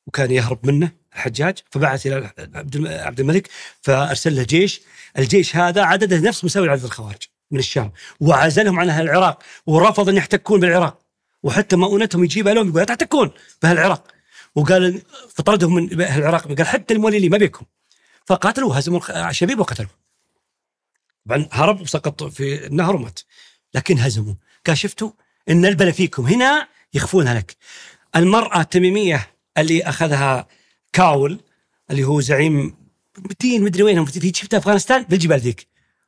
وكان يهرب منه. الحجاج فبعث إلى عبد الم- عبد الملك فأرسل له جيش. الجيش هذا عدده نفس مساوي لعدد الخوارج من الشام وعزلهم عن أهل العراق ورفض أن يحتكون بالعراق. وحتى مؤونتهم يجيبها لهم يقول لا تحتكون باهل العراق وقال فطردهم من أهل العراق قال حتى المولي لي ما بيكم. فقاتلوا هزموا الخ- شبيب وقتلوه. طبعا هرب وسقط في النهر ومات لكن هزموا قال شفتوا؟ إن البلا فيكم هنا يخفونها لك. المرأة التميمية اللي أخذها كاول اللي هو زعيم دين مدري وينهم. في شفتها في أفغانستان؟ بالجبال ذيك.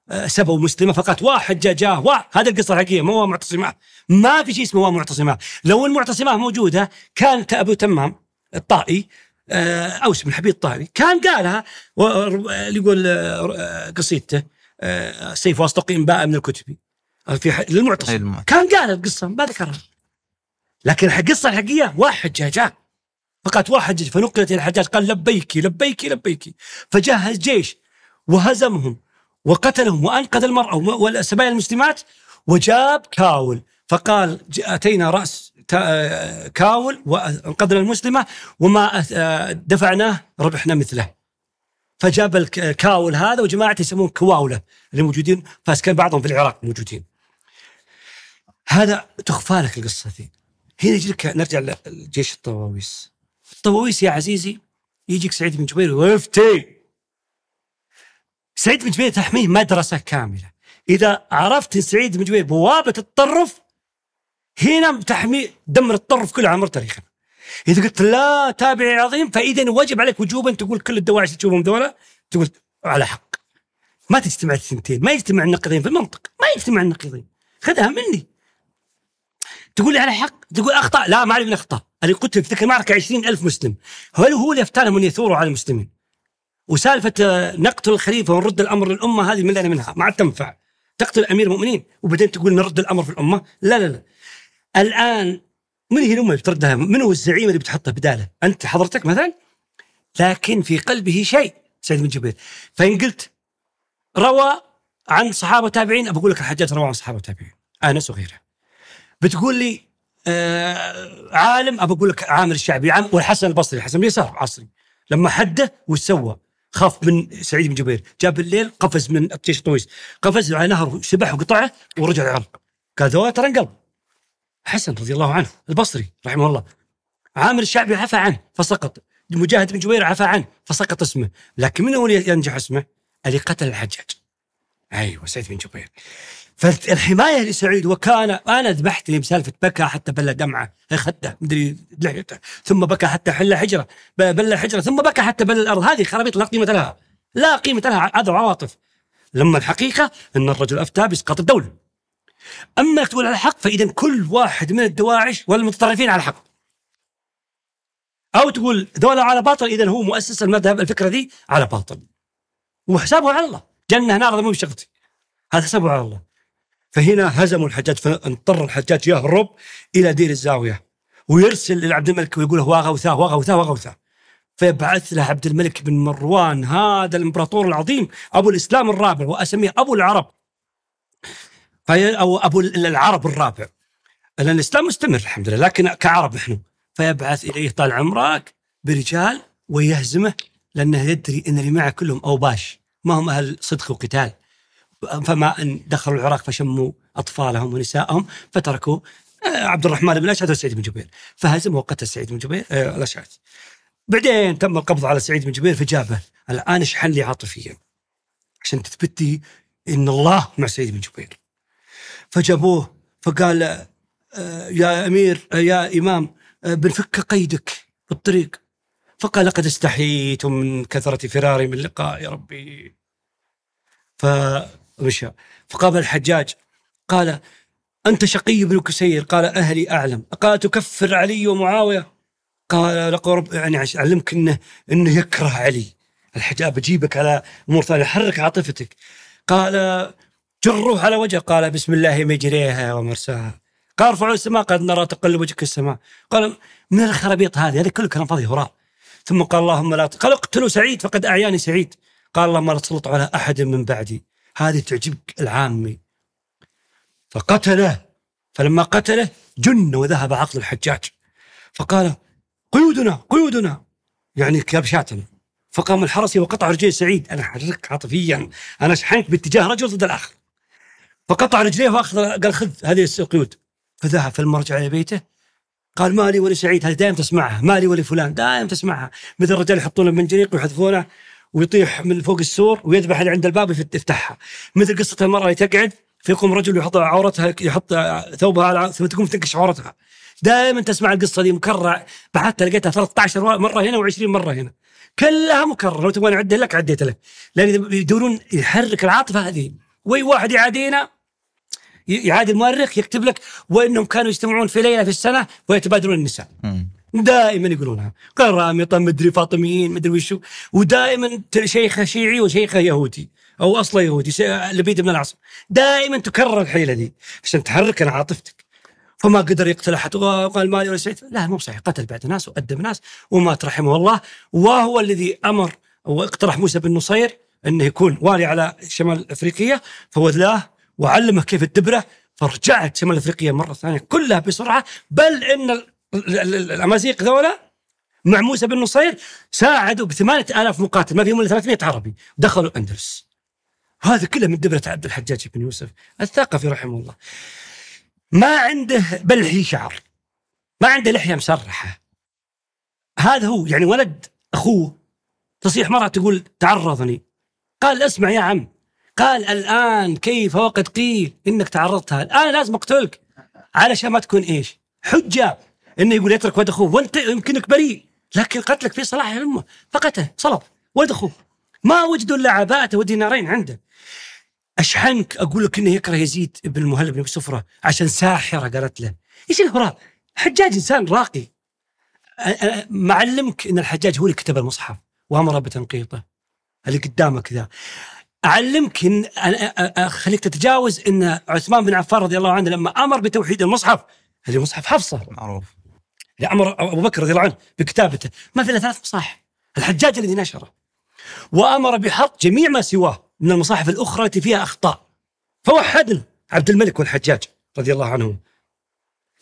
آه، سبوا مسلمه فقط. واحد جاء جاء واحد. هذا القصة الحقيقية. مو معتصمه ما في شيء اسمه معتصمه لو المعتصمه موجودة كان أبو تمام الطائي آه، أوس بن حبيب الطائي كان قالها اللي يقول آه، قصيدته سيف واستقيم باء من الكتب. في للمعتصم. كان قال القصة ما ذكرها. لكن القصة الحقيقية واحد جاء جاء. فقط واحد فنقلت إلى الحجاج قال لبيك لبيك لبيك فجهز جيش وهزمهم وقتلهم وأنقذ المرأة والسبايا المسلمات وجاب كاول. فقال أتينا رأس آه، كاول وأنقذنا المسلمة وما آه، دفعناه ربحنا مثله. فجاب الكاول هذا وجماعته يسمون كواولة اللي موجودين فاسكان بعضهم في العراق موجودين. هذا تخفى لك القصة ذي. هنا يجي نرجع لجيش الطواويس. الطواويس يا عزيزي. يجيك سعيد بن جبير ويفتي. سعيد بن جبير تحميه مدرسة كاملة. إذا عرفت سعيد بن جبير بوابة التطرف هنا تحمي دمر التطرف كله على مر تاريخنا إذا قلت لا تابعي عظيم فإذا وجب عليك وجوبا تقول كل الدواعش تشوفهم ذولا تقول على حق. ما تجتمع الثنتين ما يجتمع النقيضين في المنطق ما يجتمع النقيضين. خذها مني. تقول لي على حق؟ تقول أخطأ؟ لا ما علي من اخطاء اللي قتل في تلك المعركه عشرين ألف مسلم. هل هو اللي افتانهم ان يثوروا على المسلمين؟ وسالفة آه، نقتل الخليفة ونرد الأمر للأمة هذه ملينا منها؟ ما عاد تنفع. تقتل أمير المؤمنين وبعدين تقول نرد الأمر في الأمة؟ لا لا لا. الآن من هي الأمة اللي بتردها؟ من هو الزعيم اللي بتحطه بداله؟ أنت حضرتك مثلا؟ لكن في قلبه شيء سعيد بن جبير. فإن قلت روى عن صحابة تابعين بقول لك الحجاج روى عن صحابة تابعين. انس وغيره بتقول لي آه عالم أبى أقول لك عامر الشعبي عام والحسن البصري الحسن اليسار عصري. لما حده وش سوى؟ خاف من سعيد بن جبير جاء بالليل قفز من الجيش الطويس قفز على نهر وسبح وقطعه ورجع العراق قال ذولا ترى انقلب حسن رضي الله عنه البصري رحمه الله. عامر الشعبي عفى عنه فسقط. مجاهد بن جبير عفى عنه فسقط اسمه. لكن من هو ينجح اسمه؟ اللي قتل الحجاج. أيوه سعيد بن جبير. فالحمايه لسعيد وكان أنا ذبحت لي بسالفه بكى حتى بلى دمعة. خده مدري لحيته ثم بكى حتى حل حجرة. بلى حجرة ثم بكى حتى بلى الأرض. هذه خرابيط لا قيمة لها. لا قيمة لها. هذا عواطف. لما الحقيقة إن الرجل أفتى بإسقاط الدولة. أما تقول على الحق فإذا كل واحد من الدواعش والمتطرفين على حق أو تقول ذولا على باطل إذا هو مؤسس المذهب الفكرة ذي على باطل. وحسابه على الله. جنة نار مو بشغلتي. هذا حسابه على الله. فهنا هزموا الحجاج فاضطر الحجاج يهرب إلى دير الزاوية ويرسل لعبد الملك ويقول له وغوثاه وغوثاه وغوثاه فيبعث له عبد الملك بن مروان هذا الإمبراطور العظيم أبو الإسلام الرابع وأسميه أبو العرب. أو أبو العرب الرابع. لأن الإسلام مستمر الحمد لله لكن كعرب نحن. فيبعث إليه طال عمرك برجال ويهزمه لأنه يدري إن اللي معه كلهم أوباش ما هم أهل صدق وقتال. فما أن دخلوا العراق فشموا أطفالهم ونسائهم فتركوا آه، عبد الرحمن بن الاشعث وسعيد بن جبير. فهزم وقتل سعيد بن جبير آه، الاشعث بعدين تم القبض على سعيد بن جبير فجابه الآن اشحن لي عاطفيا؟ عشان تثبتي إن الله مع سعيد بن جبير. فجابوه فقال آه، يا أمير يا إمام بنفك قيدك في الطريق فقال لقد استحييت من كثرة فراري من لقاء ربي. فمشى فقابل الحجاج قال أنت شقي بن كسير؟ قال أهلي أعلم. قال تكفر علي ومعاوية؟ قال لقرب يعني أعلمك أنه, إنه يكره علي. الحجاب بجيبك على أمور ثانية حرك عاطفتك. قال جروه على وجهه. قال بسم الله مجريها ومرساها. قال ارفعوا السماء. قد نرى تقلب وجهك السماء. قال من الخرابيط هذه؟ هذه كله كلام فاضي هراء ثم قال اللهم لا قال اقتلوا سعيد فقد أعياني سعيد. قال اللهم لا تسلط على أحد من بعدي. هذه تعجبك العامي. فقتله. فلما قتله جن وذهب عقل الحجاج. فقال قيودنا قيودنا. يعني كبشاتنا. فقام الحرسي وقطع رجلي سعيد. أنا حرك عاطفيا. أنا شحنت باتجاه رجل ضد الآخر. فقطع رجليه وأخذ قال خذ هذه القيود. فذهب فلما رجع إلى بيته. قال مالي ولسعيد هذه دائما تسمعها. مالي ولفلان دائما تسمعها. مثل الرجال يحطون المنجنيق ويحذفونه. ويطيح من فوق السور ويذبح اللي عند الباب يفتحها. مثل قصة المرأة اللي تقعد فيقوم رجل يحط عورتها يحط ثوبها على ثم تقوم تنكش عورتها. دائما تسمع القصة دي مكرره بحثت لقيتها 13 مرة هنا و20 مرة هنا. كلها مكررة. لو تبغى اعدل لك عديت لك. لأن يدورون يحرك العاطفة هذه. وي واحد يعادينا يعادي المؤرخ يكتب لك وإنهم كانوا يجتمعون في ليلة في السنة ويتبادلون النساء. دائما يقولونها. قرامطه مدري فاطميين مدري وشو. ودائما شيخه شيعي وشيخه يهودي. أو أصله يهودي لبيد بن العاصم دائما تكرر الحيلة دي. عشان تحرك أنا عاطفتك. فما قدر يقتل أحد. وقال مالي ولا سعيد لا مو صحيح. قتل بعد ناس وادب ناس ومات رحمه الله. وهو الذي أمر واقترح موسى بن نصير إنه يكون والي على شمال أفريقيا. فوذلاه وعلمه كيف الدبرة. فرجعت شمال أفريقيا مرة ثانية كلها بسرعة. بل إن الأمازيغ ذولا؟ مع موسى بن نصير ساعدوا ب 8000 مقاتل. ما فيهم إلا 300 عربي. دخلوا الاندلس هذا كله من دبرة عبد الحجاج بن يوسف الثقفي رحمه الله. ما عنده بلحي شعر. ما عنده لحية مسرحة. هذا هو. يعني ولد أخوه. تصيح مرة تقول تعرضني. قال اسمع يا عم. قال الآن كيف وقد قيل إنك تعرضتها. الآن لازم أقتلك. علشان ما تكون إيش؟ حجة. إنه يقول يترك ولد أخوه وأنت يمكنك بريء لكن قتلك في صلاح الأمة فقتل صلب. ولد أخوه ما وجدوا إلا عباءته ودينارين عنده. أشحنك أقول لك إنه يكره يزيد بن المهلب بن سفرة عشان ساحرة قالت له. إيش الهراء حجاج إنسان راقي. معلمك إن الحجاج هو اللي كتب المصحف وأمر بتنقيطه. اللي قدامك ذا. أعلمك إن اخليك تتجاوز إن عثمان بن عفان رضي الله عنه لما أمر بتوحيد المصحف. هذه مصحف حفصة. معروف. أمر أبو بكر رضي الله عنه بكتابته. ما في الا ثلاث مصاحف. الحجاج الذي نشره. وأمر بحط جميع ما سواه من المصاحف الأخرى التي فيها أخطاء. فوحدنا عبد الملك والحجاج رضي الله عنهم.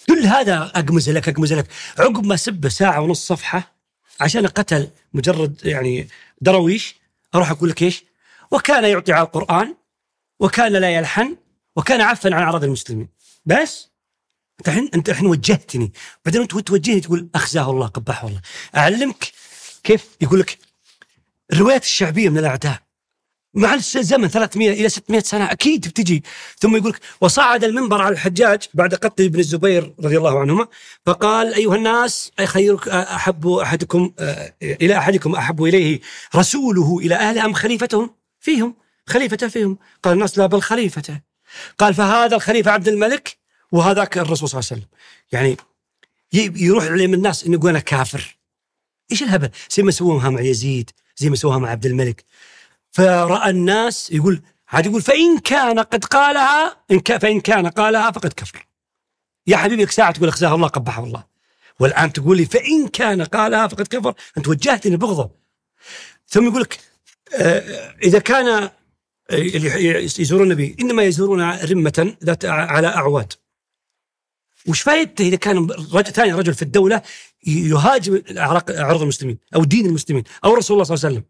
كل هذا أقمز لك أقمز لك. عقب ما سبه ساعة ونص صفحة عشان قتل مجرد يعني درويش أروح أقول لك إيش؟ وكان يعطي على القرآن وكان لا يلحن وكان عفا عن أعراض المسلمين. بس انت الحين انت الحين وجهتني. بعدين انت توجهني تقول أخزاه الله قبحه الله. أعلمك كيف؟ يقول لك الروايات الشعبية من الأعداء. مع الزمن 300 إلى 600 سنة أكيد بتجي. ثم يقول لك وصعد المنبر على الحجاج بعد قتل ابن الزبير رضي الله عنهما فقال أيها الناس خيرك أحب أحدكم آه، إلى أحدكم أحب إليه رسوله إلى اهله أم خليفتهم؟ فيهم خليفته فيهم. قال الناس لا بل خليفته. قال فهذا الخليفة عبد الملك وهذاك الرسول صلى الله عليه وسلم. يعني يروح عليهم الناس إنه يقول أنا كافر. إيش الهبل؟ زي ما سووها مع يزيد زي ما سووها مع عبد الملك. فرأى الناس يقول عاد يقول فإن كان قد قالها إن فإن كان قالها فقد كفر. يا حبيبي ساعة تقول اخزاه الله قبحه الله. والآن تقول لي فإن كان قالها فقد كفر أنت وجهتني بغضه. ثم يقول لك آه، إذا كان آه، اللي يزورون النبي إنما يزورون رمة ذات على أعواد. وش فائدته إذا كان رجل ثاني رجل في الدولة يهاجم اعراض المسلمين أو دين المسلمين أو رسول الله صلى الله عليه وسلم.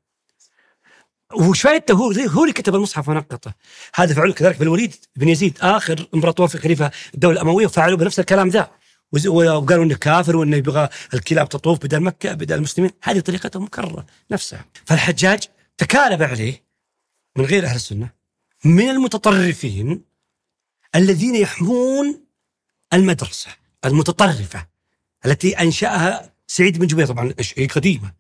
وش فائدته هو هو اللي كتب المصحف ونقطه. هذا فعلوا كذلك بالوليد بن يزيد آخر امبراطور في خليفة الدولة الأموية وفعلوا بنفس الكلام ذا. وقالوا إنه كافر وإنه يبغى الكلاب تطوف بدل مكة بدل المسلمين. هذه طريقته مكررة نفسها. فالحجاج تكالب عليه من غير أهل السنة من المتطرفين الذين يحمون المدرسة المتطرفة التي أنشأها سعيد بن جبير طبعا هي قديمة.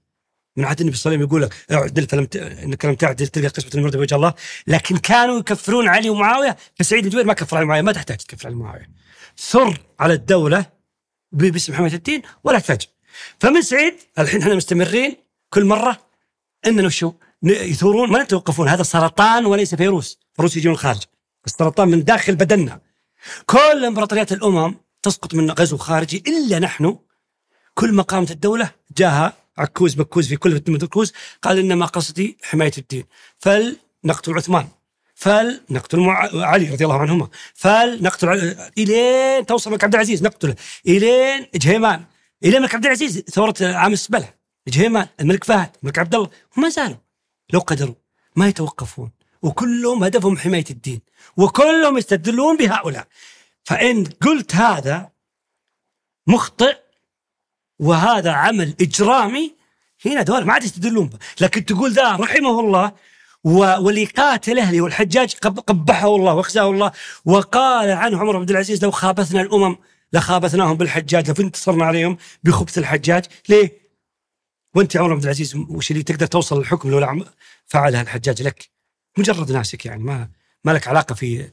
من عهد النبي صلى الله عليه وسلم يقول لك اعدل فلم ت... إنك لم تعدل تلقى قسمة المرد بوجه الله. لكن كانوا يكفرون علي ومعاوية فسعيد بن جبير ما كفر علي معاويه ما تحتاج تكفر علي معاويه ثر على الدولة باسم حمايه الدين ولا تحتاج. فمن سعيد الحين إحنا مستمرين كل مرة إننا شو يثورون ما يتوقفون. هذا سرطان وليس فيروس فيروس يجي من الخارج. السرطان من داخل بدننا. كل امبراطوريات الامم تسقط من غزو خارجي إلا نحن. كل ما قامت الدولة جاها عكوز بكوز في كل مكوز قال انما قصدي حماية الدين. فلنقتل عثمان. فلنقتل. علي رضي الله عنهما. فلنقتل. إلين توصل الملك عبد العزيز. نقتله. إلين جهيمان. الين الملك عبد العزيز. ثورة عام السبلة. جهيمان. الملك فهد. الملك عبد الله. وما زالوا. لو قدروا. ما يتوقفون. وكلهم هدفهم حماية الدين وكلهم يستدلون بهؤلاء. فإن قلت هذا مخطئ وهذا عمل إجرامي هنا دول ما عاد يستدلون به. لكن تقول ذا رحمه الله واللي قاتل أهلي والحجاج قبحه الله وأخزاه الله وقال عنه عمر بن عبد العزيز لو خابثنا الأمم لخابثناهم بالحجاج لو انتصرنا عليهم بخبث الحجاج. ليه؟ وأنت يا عمر بن عبد العزيز وش اللي تقدر توصل للحكم لو فعلها الحجاج لك؟ مجرد ناسك يعني ما ما لك علاقة في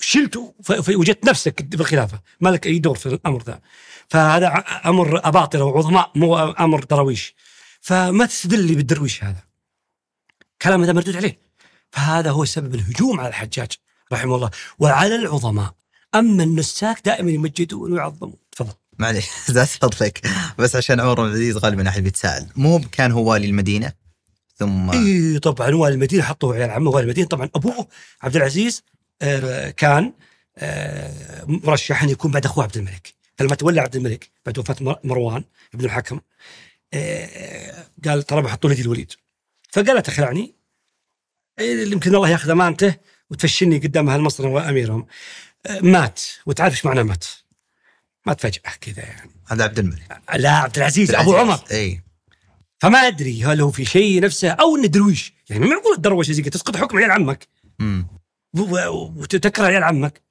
شلت وجدت نفسك بالخلافه ما لك أي دور في الأمر ذا. فهذا أمر اباطره وعظماء مو أمر درويش. فما تستدل بالدرويش هذا. كلام هذا مردود عليه. فهذا هو سبب الهجوم على الحجاج رحمه الله وعلى العظماء. أما النساك دائما يمجدون ويعظمون. تفضل. معليش زاد فضلك. بس عشان عمر بن العزيز غالبا احد بيتساءل مو كان هو والي المدينة؟ ثم إي طبعا والي المدينة حطوه عيال عمه والي المدينة طبعا أبوه عبد العزيز آه، كان آه، مرشح أن يكون بعد أخوه عبد الملك. فلما تولى عبد الملك بعد وفاة مروان ابن الحكم آه، قال ترى بحطوا لي الوليد. فقال تخلعني يمكن الله ياخذ أمانته وتفشني قدام أهل مصر وأميرهم. مات. وتعرف إيش معنى مات؟ مات فجاه كذا يعني. هذا عبد الملك. لا عبد العزيز, أبو عمر. إي. فما أدري هل هو في شيء نفسه أو إنه درويش. يعني ما معقول الدروشه زي تسقط حكم عيال عمك. وتكره عيال عمك.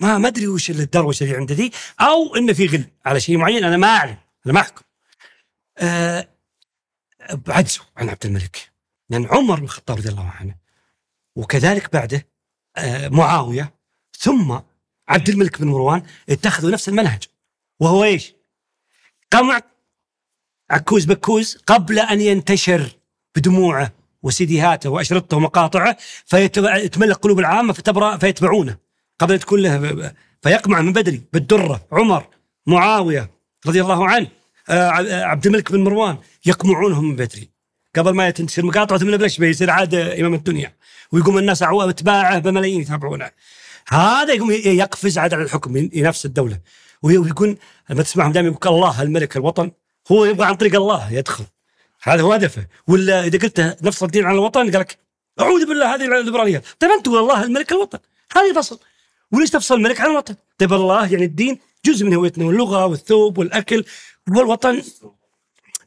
ما ما أدري وش الدروشه اللي عنده ذي أو إنه في غل على شيء معين أنا ما اعلم أنا ما أحكم. أه عجزوا عن عبد الملك. لأن عمر بن الخطاب رضي الله عنه وكذلك بعده أه معاوية ثم عبد الملك بن مروان اتخذوا نفس المنهج. وهو إيش؟ قمع عكوز بكوز قبل أن ينتشر بدموعه وسيديهاته وأشرطته ومقاطعه فيتملك قلوب العامة فتبرأ فيتبعونه. قبل أن تكون له فيقمع من بدري بالدرة. عمر معاوية رضي الله عنه آه، عبد الملك بن مروان يقمعونهم من بدري. قبل ما تنتشر مقاطعة من بلش يصير عاد إمام الدنيا. ويقوم الناس اتباعه بملايين يتابعونه. هذا يقوم يقفز عاد على الحكم نفس الدولة. ويكون لما تسمعهم دائما يقول الله الملك الوطن هو يبغى عن طريق الله يدخل. هذا هو هدفه. ولا إذا قلت نفس الدين على الوطن قال لك أعوذ بالله هذه الليبراليه طيب أنت والله الملك الوطن. هذه فصل وليش تفصل الملك عن الوطن؟ طيب الله يعني الدين جزء من هويتنا واللغة والثوب والأكل والوطن.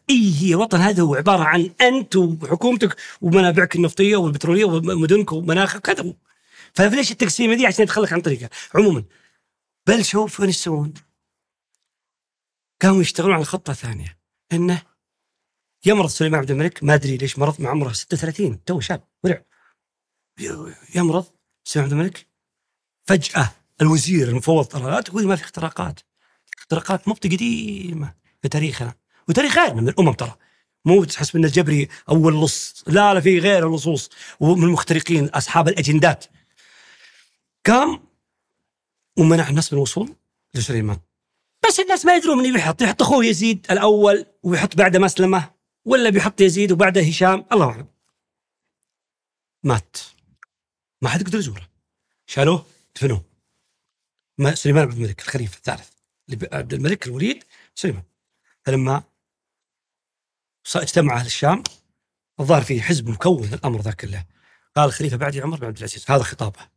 إي هي الوطن هذا هو عبارة عن أنت وحكومتك ومنابعك النفطية والبترولية ومدنك ومناخك. كذا فليش التقسيمة دي؟ عشان يدخلك عن طريقها. عموما بل شوف وين يسوون. قاموا يشتغلون على خطة ثانية إنه يمرض سليمان عبد الملك ما أدري ليش مرض مع عمره 36 تو شاب ورع. يمرض سليمان عبد الملك فجأة الوزير المفوض ترى لا تقول ما في اختراقات. اختراقات مو قديمه في تاريخنا. وتاريخ غيرنا من الأمم ترى. مو تحسب ان الجبري أول لص لا لا في غير اللصوص. ومن المخترقين أصحاب الأجندات. قام ومنع الناس من الوصول لسليمان. بس الناس ما يدرون من بيحط يحط أخوه يزيد الأول ويحط بعده مسلمة ولا بيحط يزيد وبعده هشام. الله أعلم. مات. ما حد يقدر يزوره. شالوه؟ دفنوه. ما سليمان عبد الملك الخليفة الثالث. عبد الملك الوليد سليمان. فلما اجتمع أهل الشام الظاهر في حزب مكون الأمر ذا كله. قال الخليفة بعدي عمر بن عبد العزيز هذا خطابه.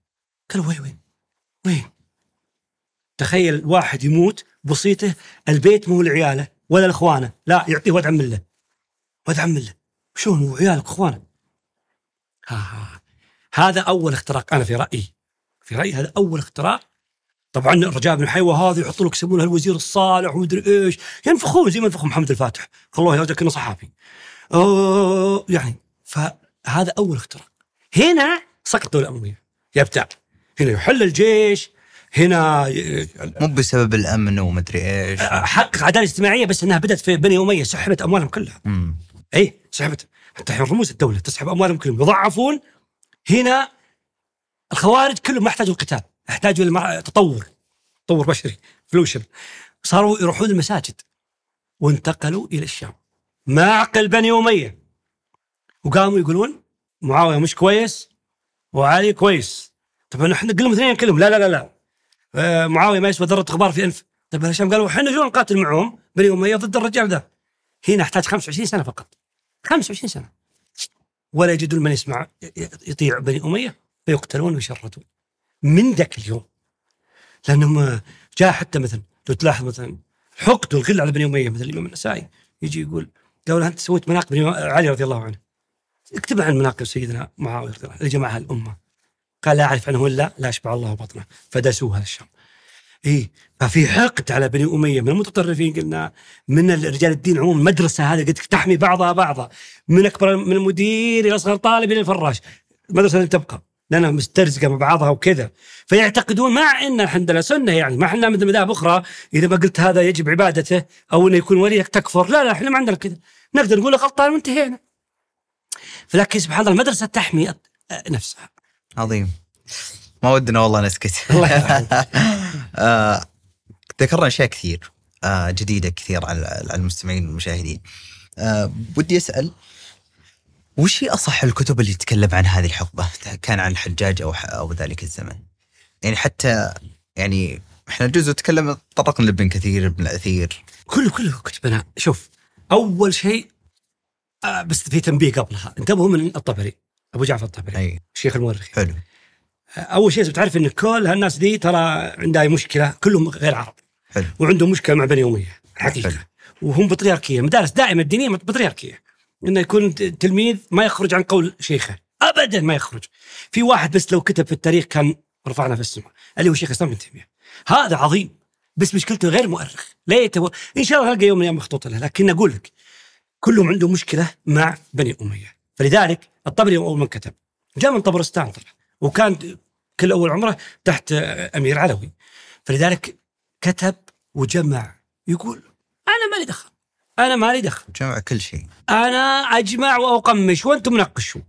قالوا وين وين؟ وين؟ تخيل واحد يموت بسيطة البيت مو لعياله ولا لإخوانه. لا يعطيه ولد عم له. ولد عم له. شلون وعيالك وإخوانك؟ ها ها هذا أول اختراق أنا في رأيي. في رأيي هذا أول اختراق. طبعا الرجاء بن حيوة هذا يحطوا لك يسمونها الوزير الصالح ومدري إيش. ينفخون زي ما ينفخوا محمد الفاتح. الله يرجع كانه صحافي أوه يعني فهذا أول اختراق. هنا سقط الدولة الامويه يبتع هنا يحل الجيش. هنا مو بسبب الأمن ومدري إيش. حقق عداله اجتماعية بس إنها بدأت في بني أمية سحبت أموالهم كلها. مم. اي سحبت. حتى الحين رموز الدولة تسحب أموالهم كلهم. يضعفون هنا الخوارج كلهم ما احتاجوا القتال احتاجوا إلى تطور تطور بشري فلوشن. صاروا يروحون المساجد وانتقلوا إلى الشام. معقل بني أمية. وقاموا يقولون معاوية مش كويس وعلي كويس. طب إحنا قلنا اثنين كلهم. لا لا لا لا. معاوية ما يسوى ذرة غبار في أنف. طيب الهشام قالوا إحنا شلون نقاتل معهم بني اميه ضد الرجال ذا؟ هنا احتاج 25 سنة فقط. 25 سنة. ولا يجدون من يسمع يطيع بني أمية فيقتلون ويشردون. من ذاك اليوم؟ لأنهم جاء حتى مثلا لو تلاحظ مثلا حقد والغل على بني أمية مثل الإمام النسائي يجي يقول قالوا أنت سويت مناقب علي رضي الله عنه. اكتب عن مناقب سيدنا معاوية رضي الله عنه جمعها الأمة. قال لا أعرف عنه الا لا أشبع الله بطنه. فدسوها الشام. اي ففي حقد على بني أمية من المتطرفين قلنا من رجال الدين عموما المدرسة هذه قد تحمي بعضها بعضا. من أكبر من المدير إلى أصغر طالب إلى الفراش. المدرسة اللي تبقى. لأنها مسترزقة مع بعضها وكذا. فيعتقدون مع إن الحمد لله سنة يعني. ما إحنا مثل مذاهب أخرى. إذا ما قلت هذا يجب عبادته أو إنه يكون وليك تكفر. لا لا إحنا ما عندنا كذا. نقدر نقول غلطان وانتهينا. فلكن سبحان الله المدرسة تحمي نفسها. عظيم. ما ودنا والله نسكت. آه، ذكرنا أشياء كثير آه، جديدة كثير على المستمعين والمشاهدين. آه، ودي أسأل وش هي أصح الكتب اللي تتكلم عن هذه الحقبة؟ كان عن الحجاج أو أو ذلك الزمن. يعني حتى يعني إحنا جزء تكلم تطرقنا لابن كثير ابن الاثير كله كله كتبنا شوف أول شيء آه بس في تنبيه قبلها. انتبهوا من الطبري. أبو جعفر الطبري أي. شيخ المؤرخ حلو. أول شيء بتعرف إن كل هالناس دي ترى عندها مشكلة كلهم غير عرب. حلو. وعندهم مشكلة مع بني أمية حقيقة. حلو. وهم بطريركية مدارس دائما الدينية بطريركية. إنه يكون تلميذ ما يخرج عن قول شيخه. ابدا ما يخرج. في واحد بس لو كتب في التاريخ كان رفعنا في السماء اللي هو شيخ الاسلام ابن تيمية. هذا عظيم. بس مشكلته غير مؤرخ. ليته إن شاء الله نلقى يوم من الأيام مخطوط له لكن أقول لك كلهم عندهم مشكلة مع بني أمية. فلذلك الطبري اول من كتب جاء من طبرستان طبعا وكان كل أول عمره تحت أمير علوي. فلذلك كتب وجمع يقول أنا مالي دخل أنا مالي دخل. جمع كل شيء. أنا أجمع وأقمش وأنتم ناقشوا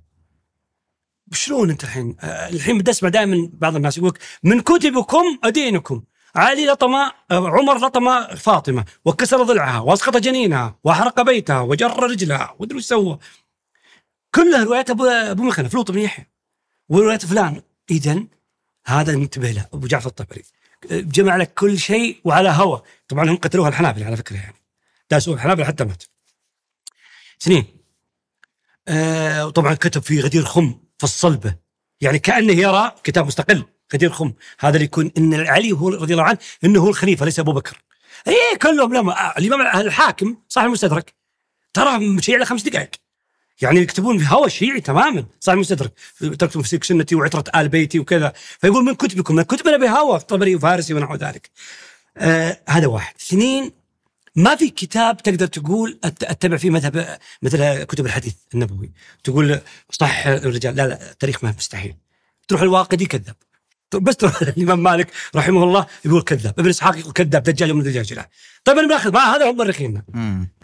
شلون أنت الحين؟ الحين بدي أسمع دائما بعض الناس يقول من كتبكم أدينكم. علي لطم عمر لطم فاطمة وكسر ضلعها وأسقط جنينها وحرق بيتها وجر رجلها ودري وش سوى. كلها روايات ابو أبو مخنف لوط بن يحيى وروايات فلان. اذا هذا ننتبه له أبو جعفر الطبري. جمع لك كل شيء وعلى هوى طبعا هم قتلوها الحنابلة على فكرة يعني. داسوا الحنابلة حتى مات اثنين آه وطبعا كتب في غدير خم في الصلبة. يعني كأنه يرى كتاب مستقل غدير خم. هذا اللي يكون إن علي هو رضي الله عنه إنه هو الخليفة ليس أبو بكر. اي كلهم لما الإمام الحاكم صاحب المستدرك ترى مشيع له خمس دقائق. يعني يكتبون في هوى الشيعي تماما. صاحب المستدرك تركتم في سنتي وعتره آل بيتي وكذا. فيقول من كتبكم؟ من كتبنا بهوى طبري وفارسي ونحو ذلك. آه هذا واحد. اثنين ما في كتاب تقدر تقول أتبع فيه مذهب مثل كتب الحديث النبوي. تقول صح الرجال. لا لا التاريخ ما مستحيل. تروح الواقدي كذاب بس تروح الإمام مالك رحمه الله يقول كذاب ابن إسحاق يقول كذاب دجال يوم الدجاج لا طيب أنا بناخذ ما هذا هم مؤرخيننا.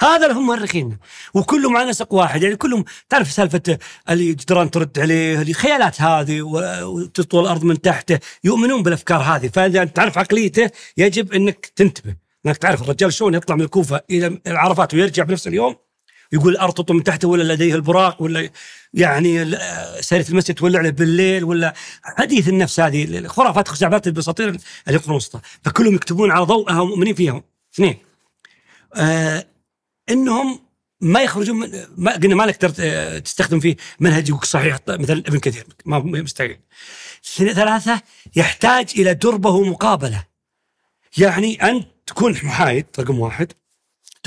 هذا اللي هم مؤرخيننا. وكلهم على نسق واحد يعني كلهم تعرف سالفة اللي جدران ترد عليه اللي خيالات هذه وتطول الأرض من تحته يؤمنون بالأفكار هذه. فإذا أنت تعرف عقليته يجب إنك تنتبه. إنك تعرف الرجال شلون يطلع من الكوفة إلى عرفات ويرجع بنفس اليوم. يقول تطول من تحته ولا لديه البراق ولا يعني سيرة المسجد تولع له بالليل ولا حديث النفس هذه الخرافات خزعبلات البساطير القرون الوسطى فكلهم يكتبون على ضوءها ومؤمنين فيها اثنين. آه إنهم ما يخرجون من ما قلنا ما لك تستخدم فيه منهج صحيح مثل ابن كثير ما مستحيل. ث- ثلاثة يحتاج إلى دربة ومقابلة. يعني أنت تكون محايد رقم واحد.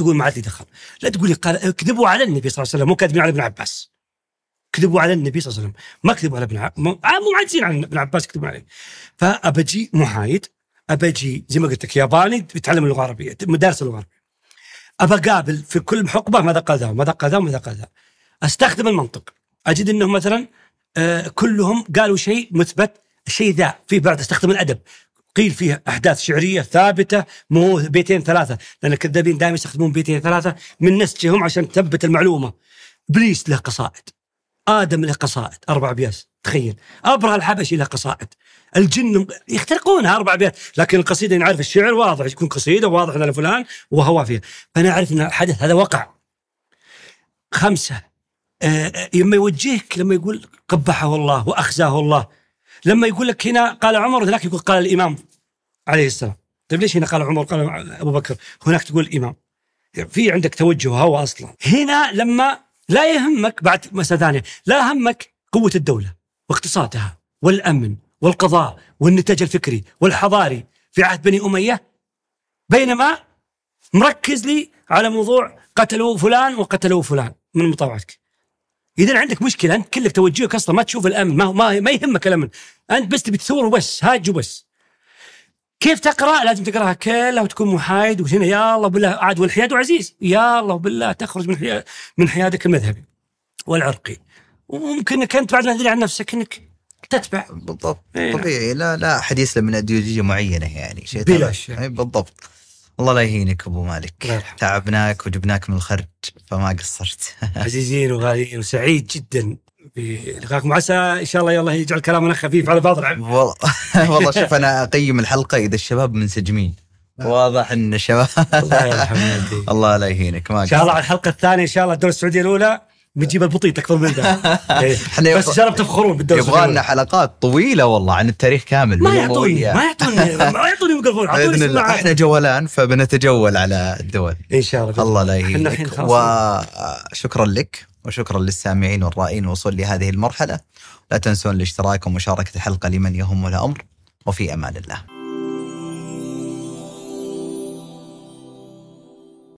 تقول ما عاد دخل. لا تقول لي قال كذبوا على النبي صلى الله عليه وسلم مو كاذبين على ابن عباس. كذبوا على النبي صلى الله عليه وسلم. ما كذبوا على ابن عباس مو آه، مو معجزين عن ابن عباس كذبوا عليه. فأبجي محايد أبجي زي ما قلت لك ياباني بيتعلم اللغة العربية مدارس اللغة العربية. ابى اقابل في كل حقبة ماذا قال ذا ماذا قال ذا ماذا قال ذا. أستخدم المنطق. أجد إنهم مثلا آه، كلهم قالوا شيء مثبت الشيء ذا في بعد أستخدم الأدب. قيل فيه أحداث شعرية ثابتة مو بيتين ثلاثة لأن الكذابين دائما يستخدمون بيتين ثلاثة من نسجهم عشان تثبت المعلومة. إبليس له قصائد آدم له قصائد أربع ابيات تخيل. أبرهة الحبشي له قصائد. الجن يخترقونها أربع أبيات لكن القصيدة نعرف الشعر واضح يكون قصيدة واضح ان فلان وهو فيها. فأنا أعرف إن الحدث هذا وقع. خمسة آه، لما يوجهك لما يقول قبحه الله وأخزاه الله. لما يقول لك هنا قال عمر وذاك يقول قال الإمام عليه السلام. طيب ليش هنا قال عمر؟ قال أبو بكر. هناك تقول الإمام. في عندك توجه هوى أصلا. هنا لما لا يهمك بعد مسألة ثانية لا همك قوة الدولة واقتصادها والأمن والقضاء والنتاج الفكري والحضاري في عهد بني أمية بينما مركز لي على موضوع قتلوا فلان وقتلوا فلان من مطاوعتك. اذا عندك مشكلة أنت كلك توجهك أصلا ما تشوف الأمن ما ما, ما يهمك الأمن. أنت بس تبي تثور وبس هاج وبس. كيف تقرأ؟ لازم تقرأها كلها وتكون محايد وهنا يا الله بالله عاد والحياد وعزيز. يا الله بالله تخرج من حياد من حيادك المذهبي والعرقي. وممكن إنك أنت بعد ما تدري عن نفسك إنك تتبع. بالضبط. إيه. طبيعي. لا لا حديث له من ايديولوجيه معينة يعني شيء بلا. شك. إيه، بالضبط. الله لا يهينك أبو مالك. يرحمه. تعبناك وجبناك من الخرج فما قصرت. عزيزين وغاليين وسعيد جدا بلقائكم عسى إن شاء الله يلا يجعل كلامنا خفيف على بعض العلم والله والله شوف أنا أقيم الحلقة إذا الشباب منسجمين واضح إن الشباب الله يرحم والديك. الله لا يهينك ما إن شاء الله على الحلقة الثانية إن شاء الله الدولة السعودية الأولى. بنجيب البطيط أكثر من ذا. إيه. إحنا بس ان شاء الله بتفخرون بالدولة يبغى لنا حلقات طويلة والله عن التاريخ كامل ما يعطوني. ما يعطوني ما يعطوني ميكروفون بإذن الله. إحنا جولان فبنتجول على الدول. إن شاء الله. الله لا يهينك وشكرا لك وشكرا للسامعين والرائين الوصول لهذه المرحلة. لا تنسون الاشتراك ومشاركة الحلقة لمن يهمه الأمر. وفي أمان الله.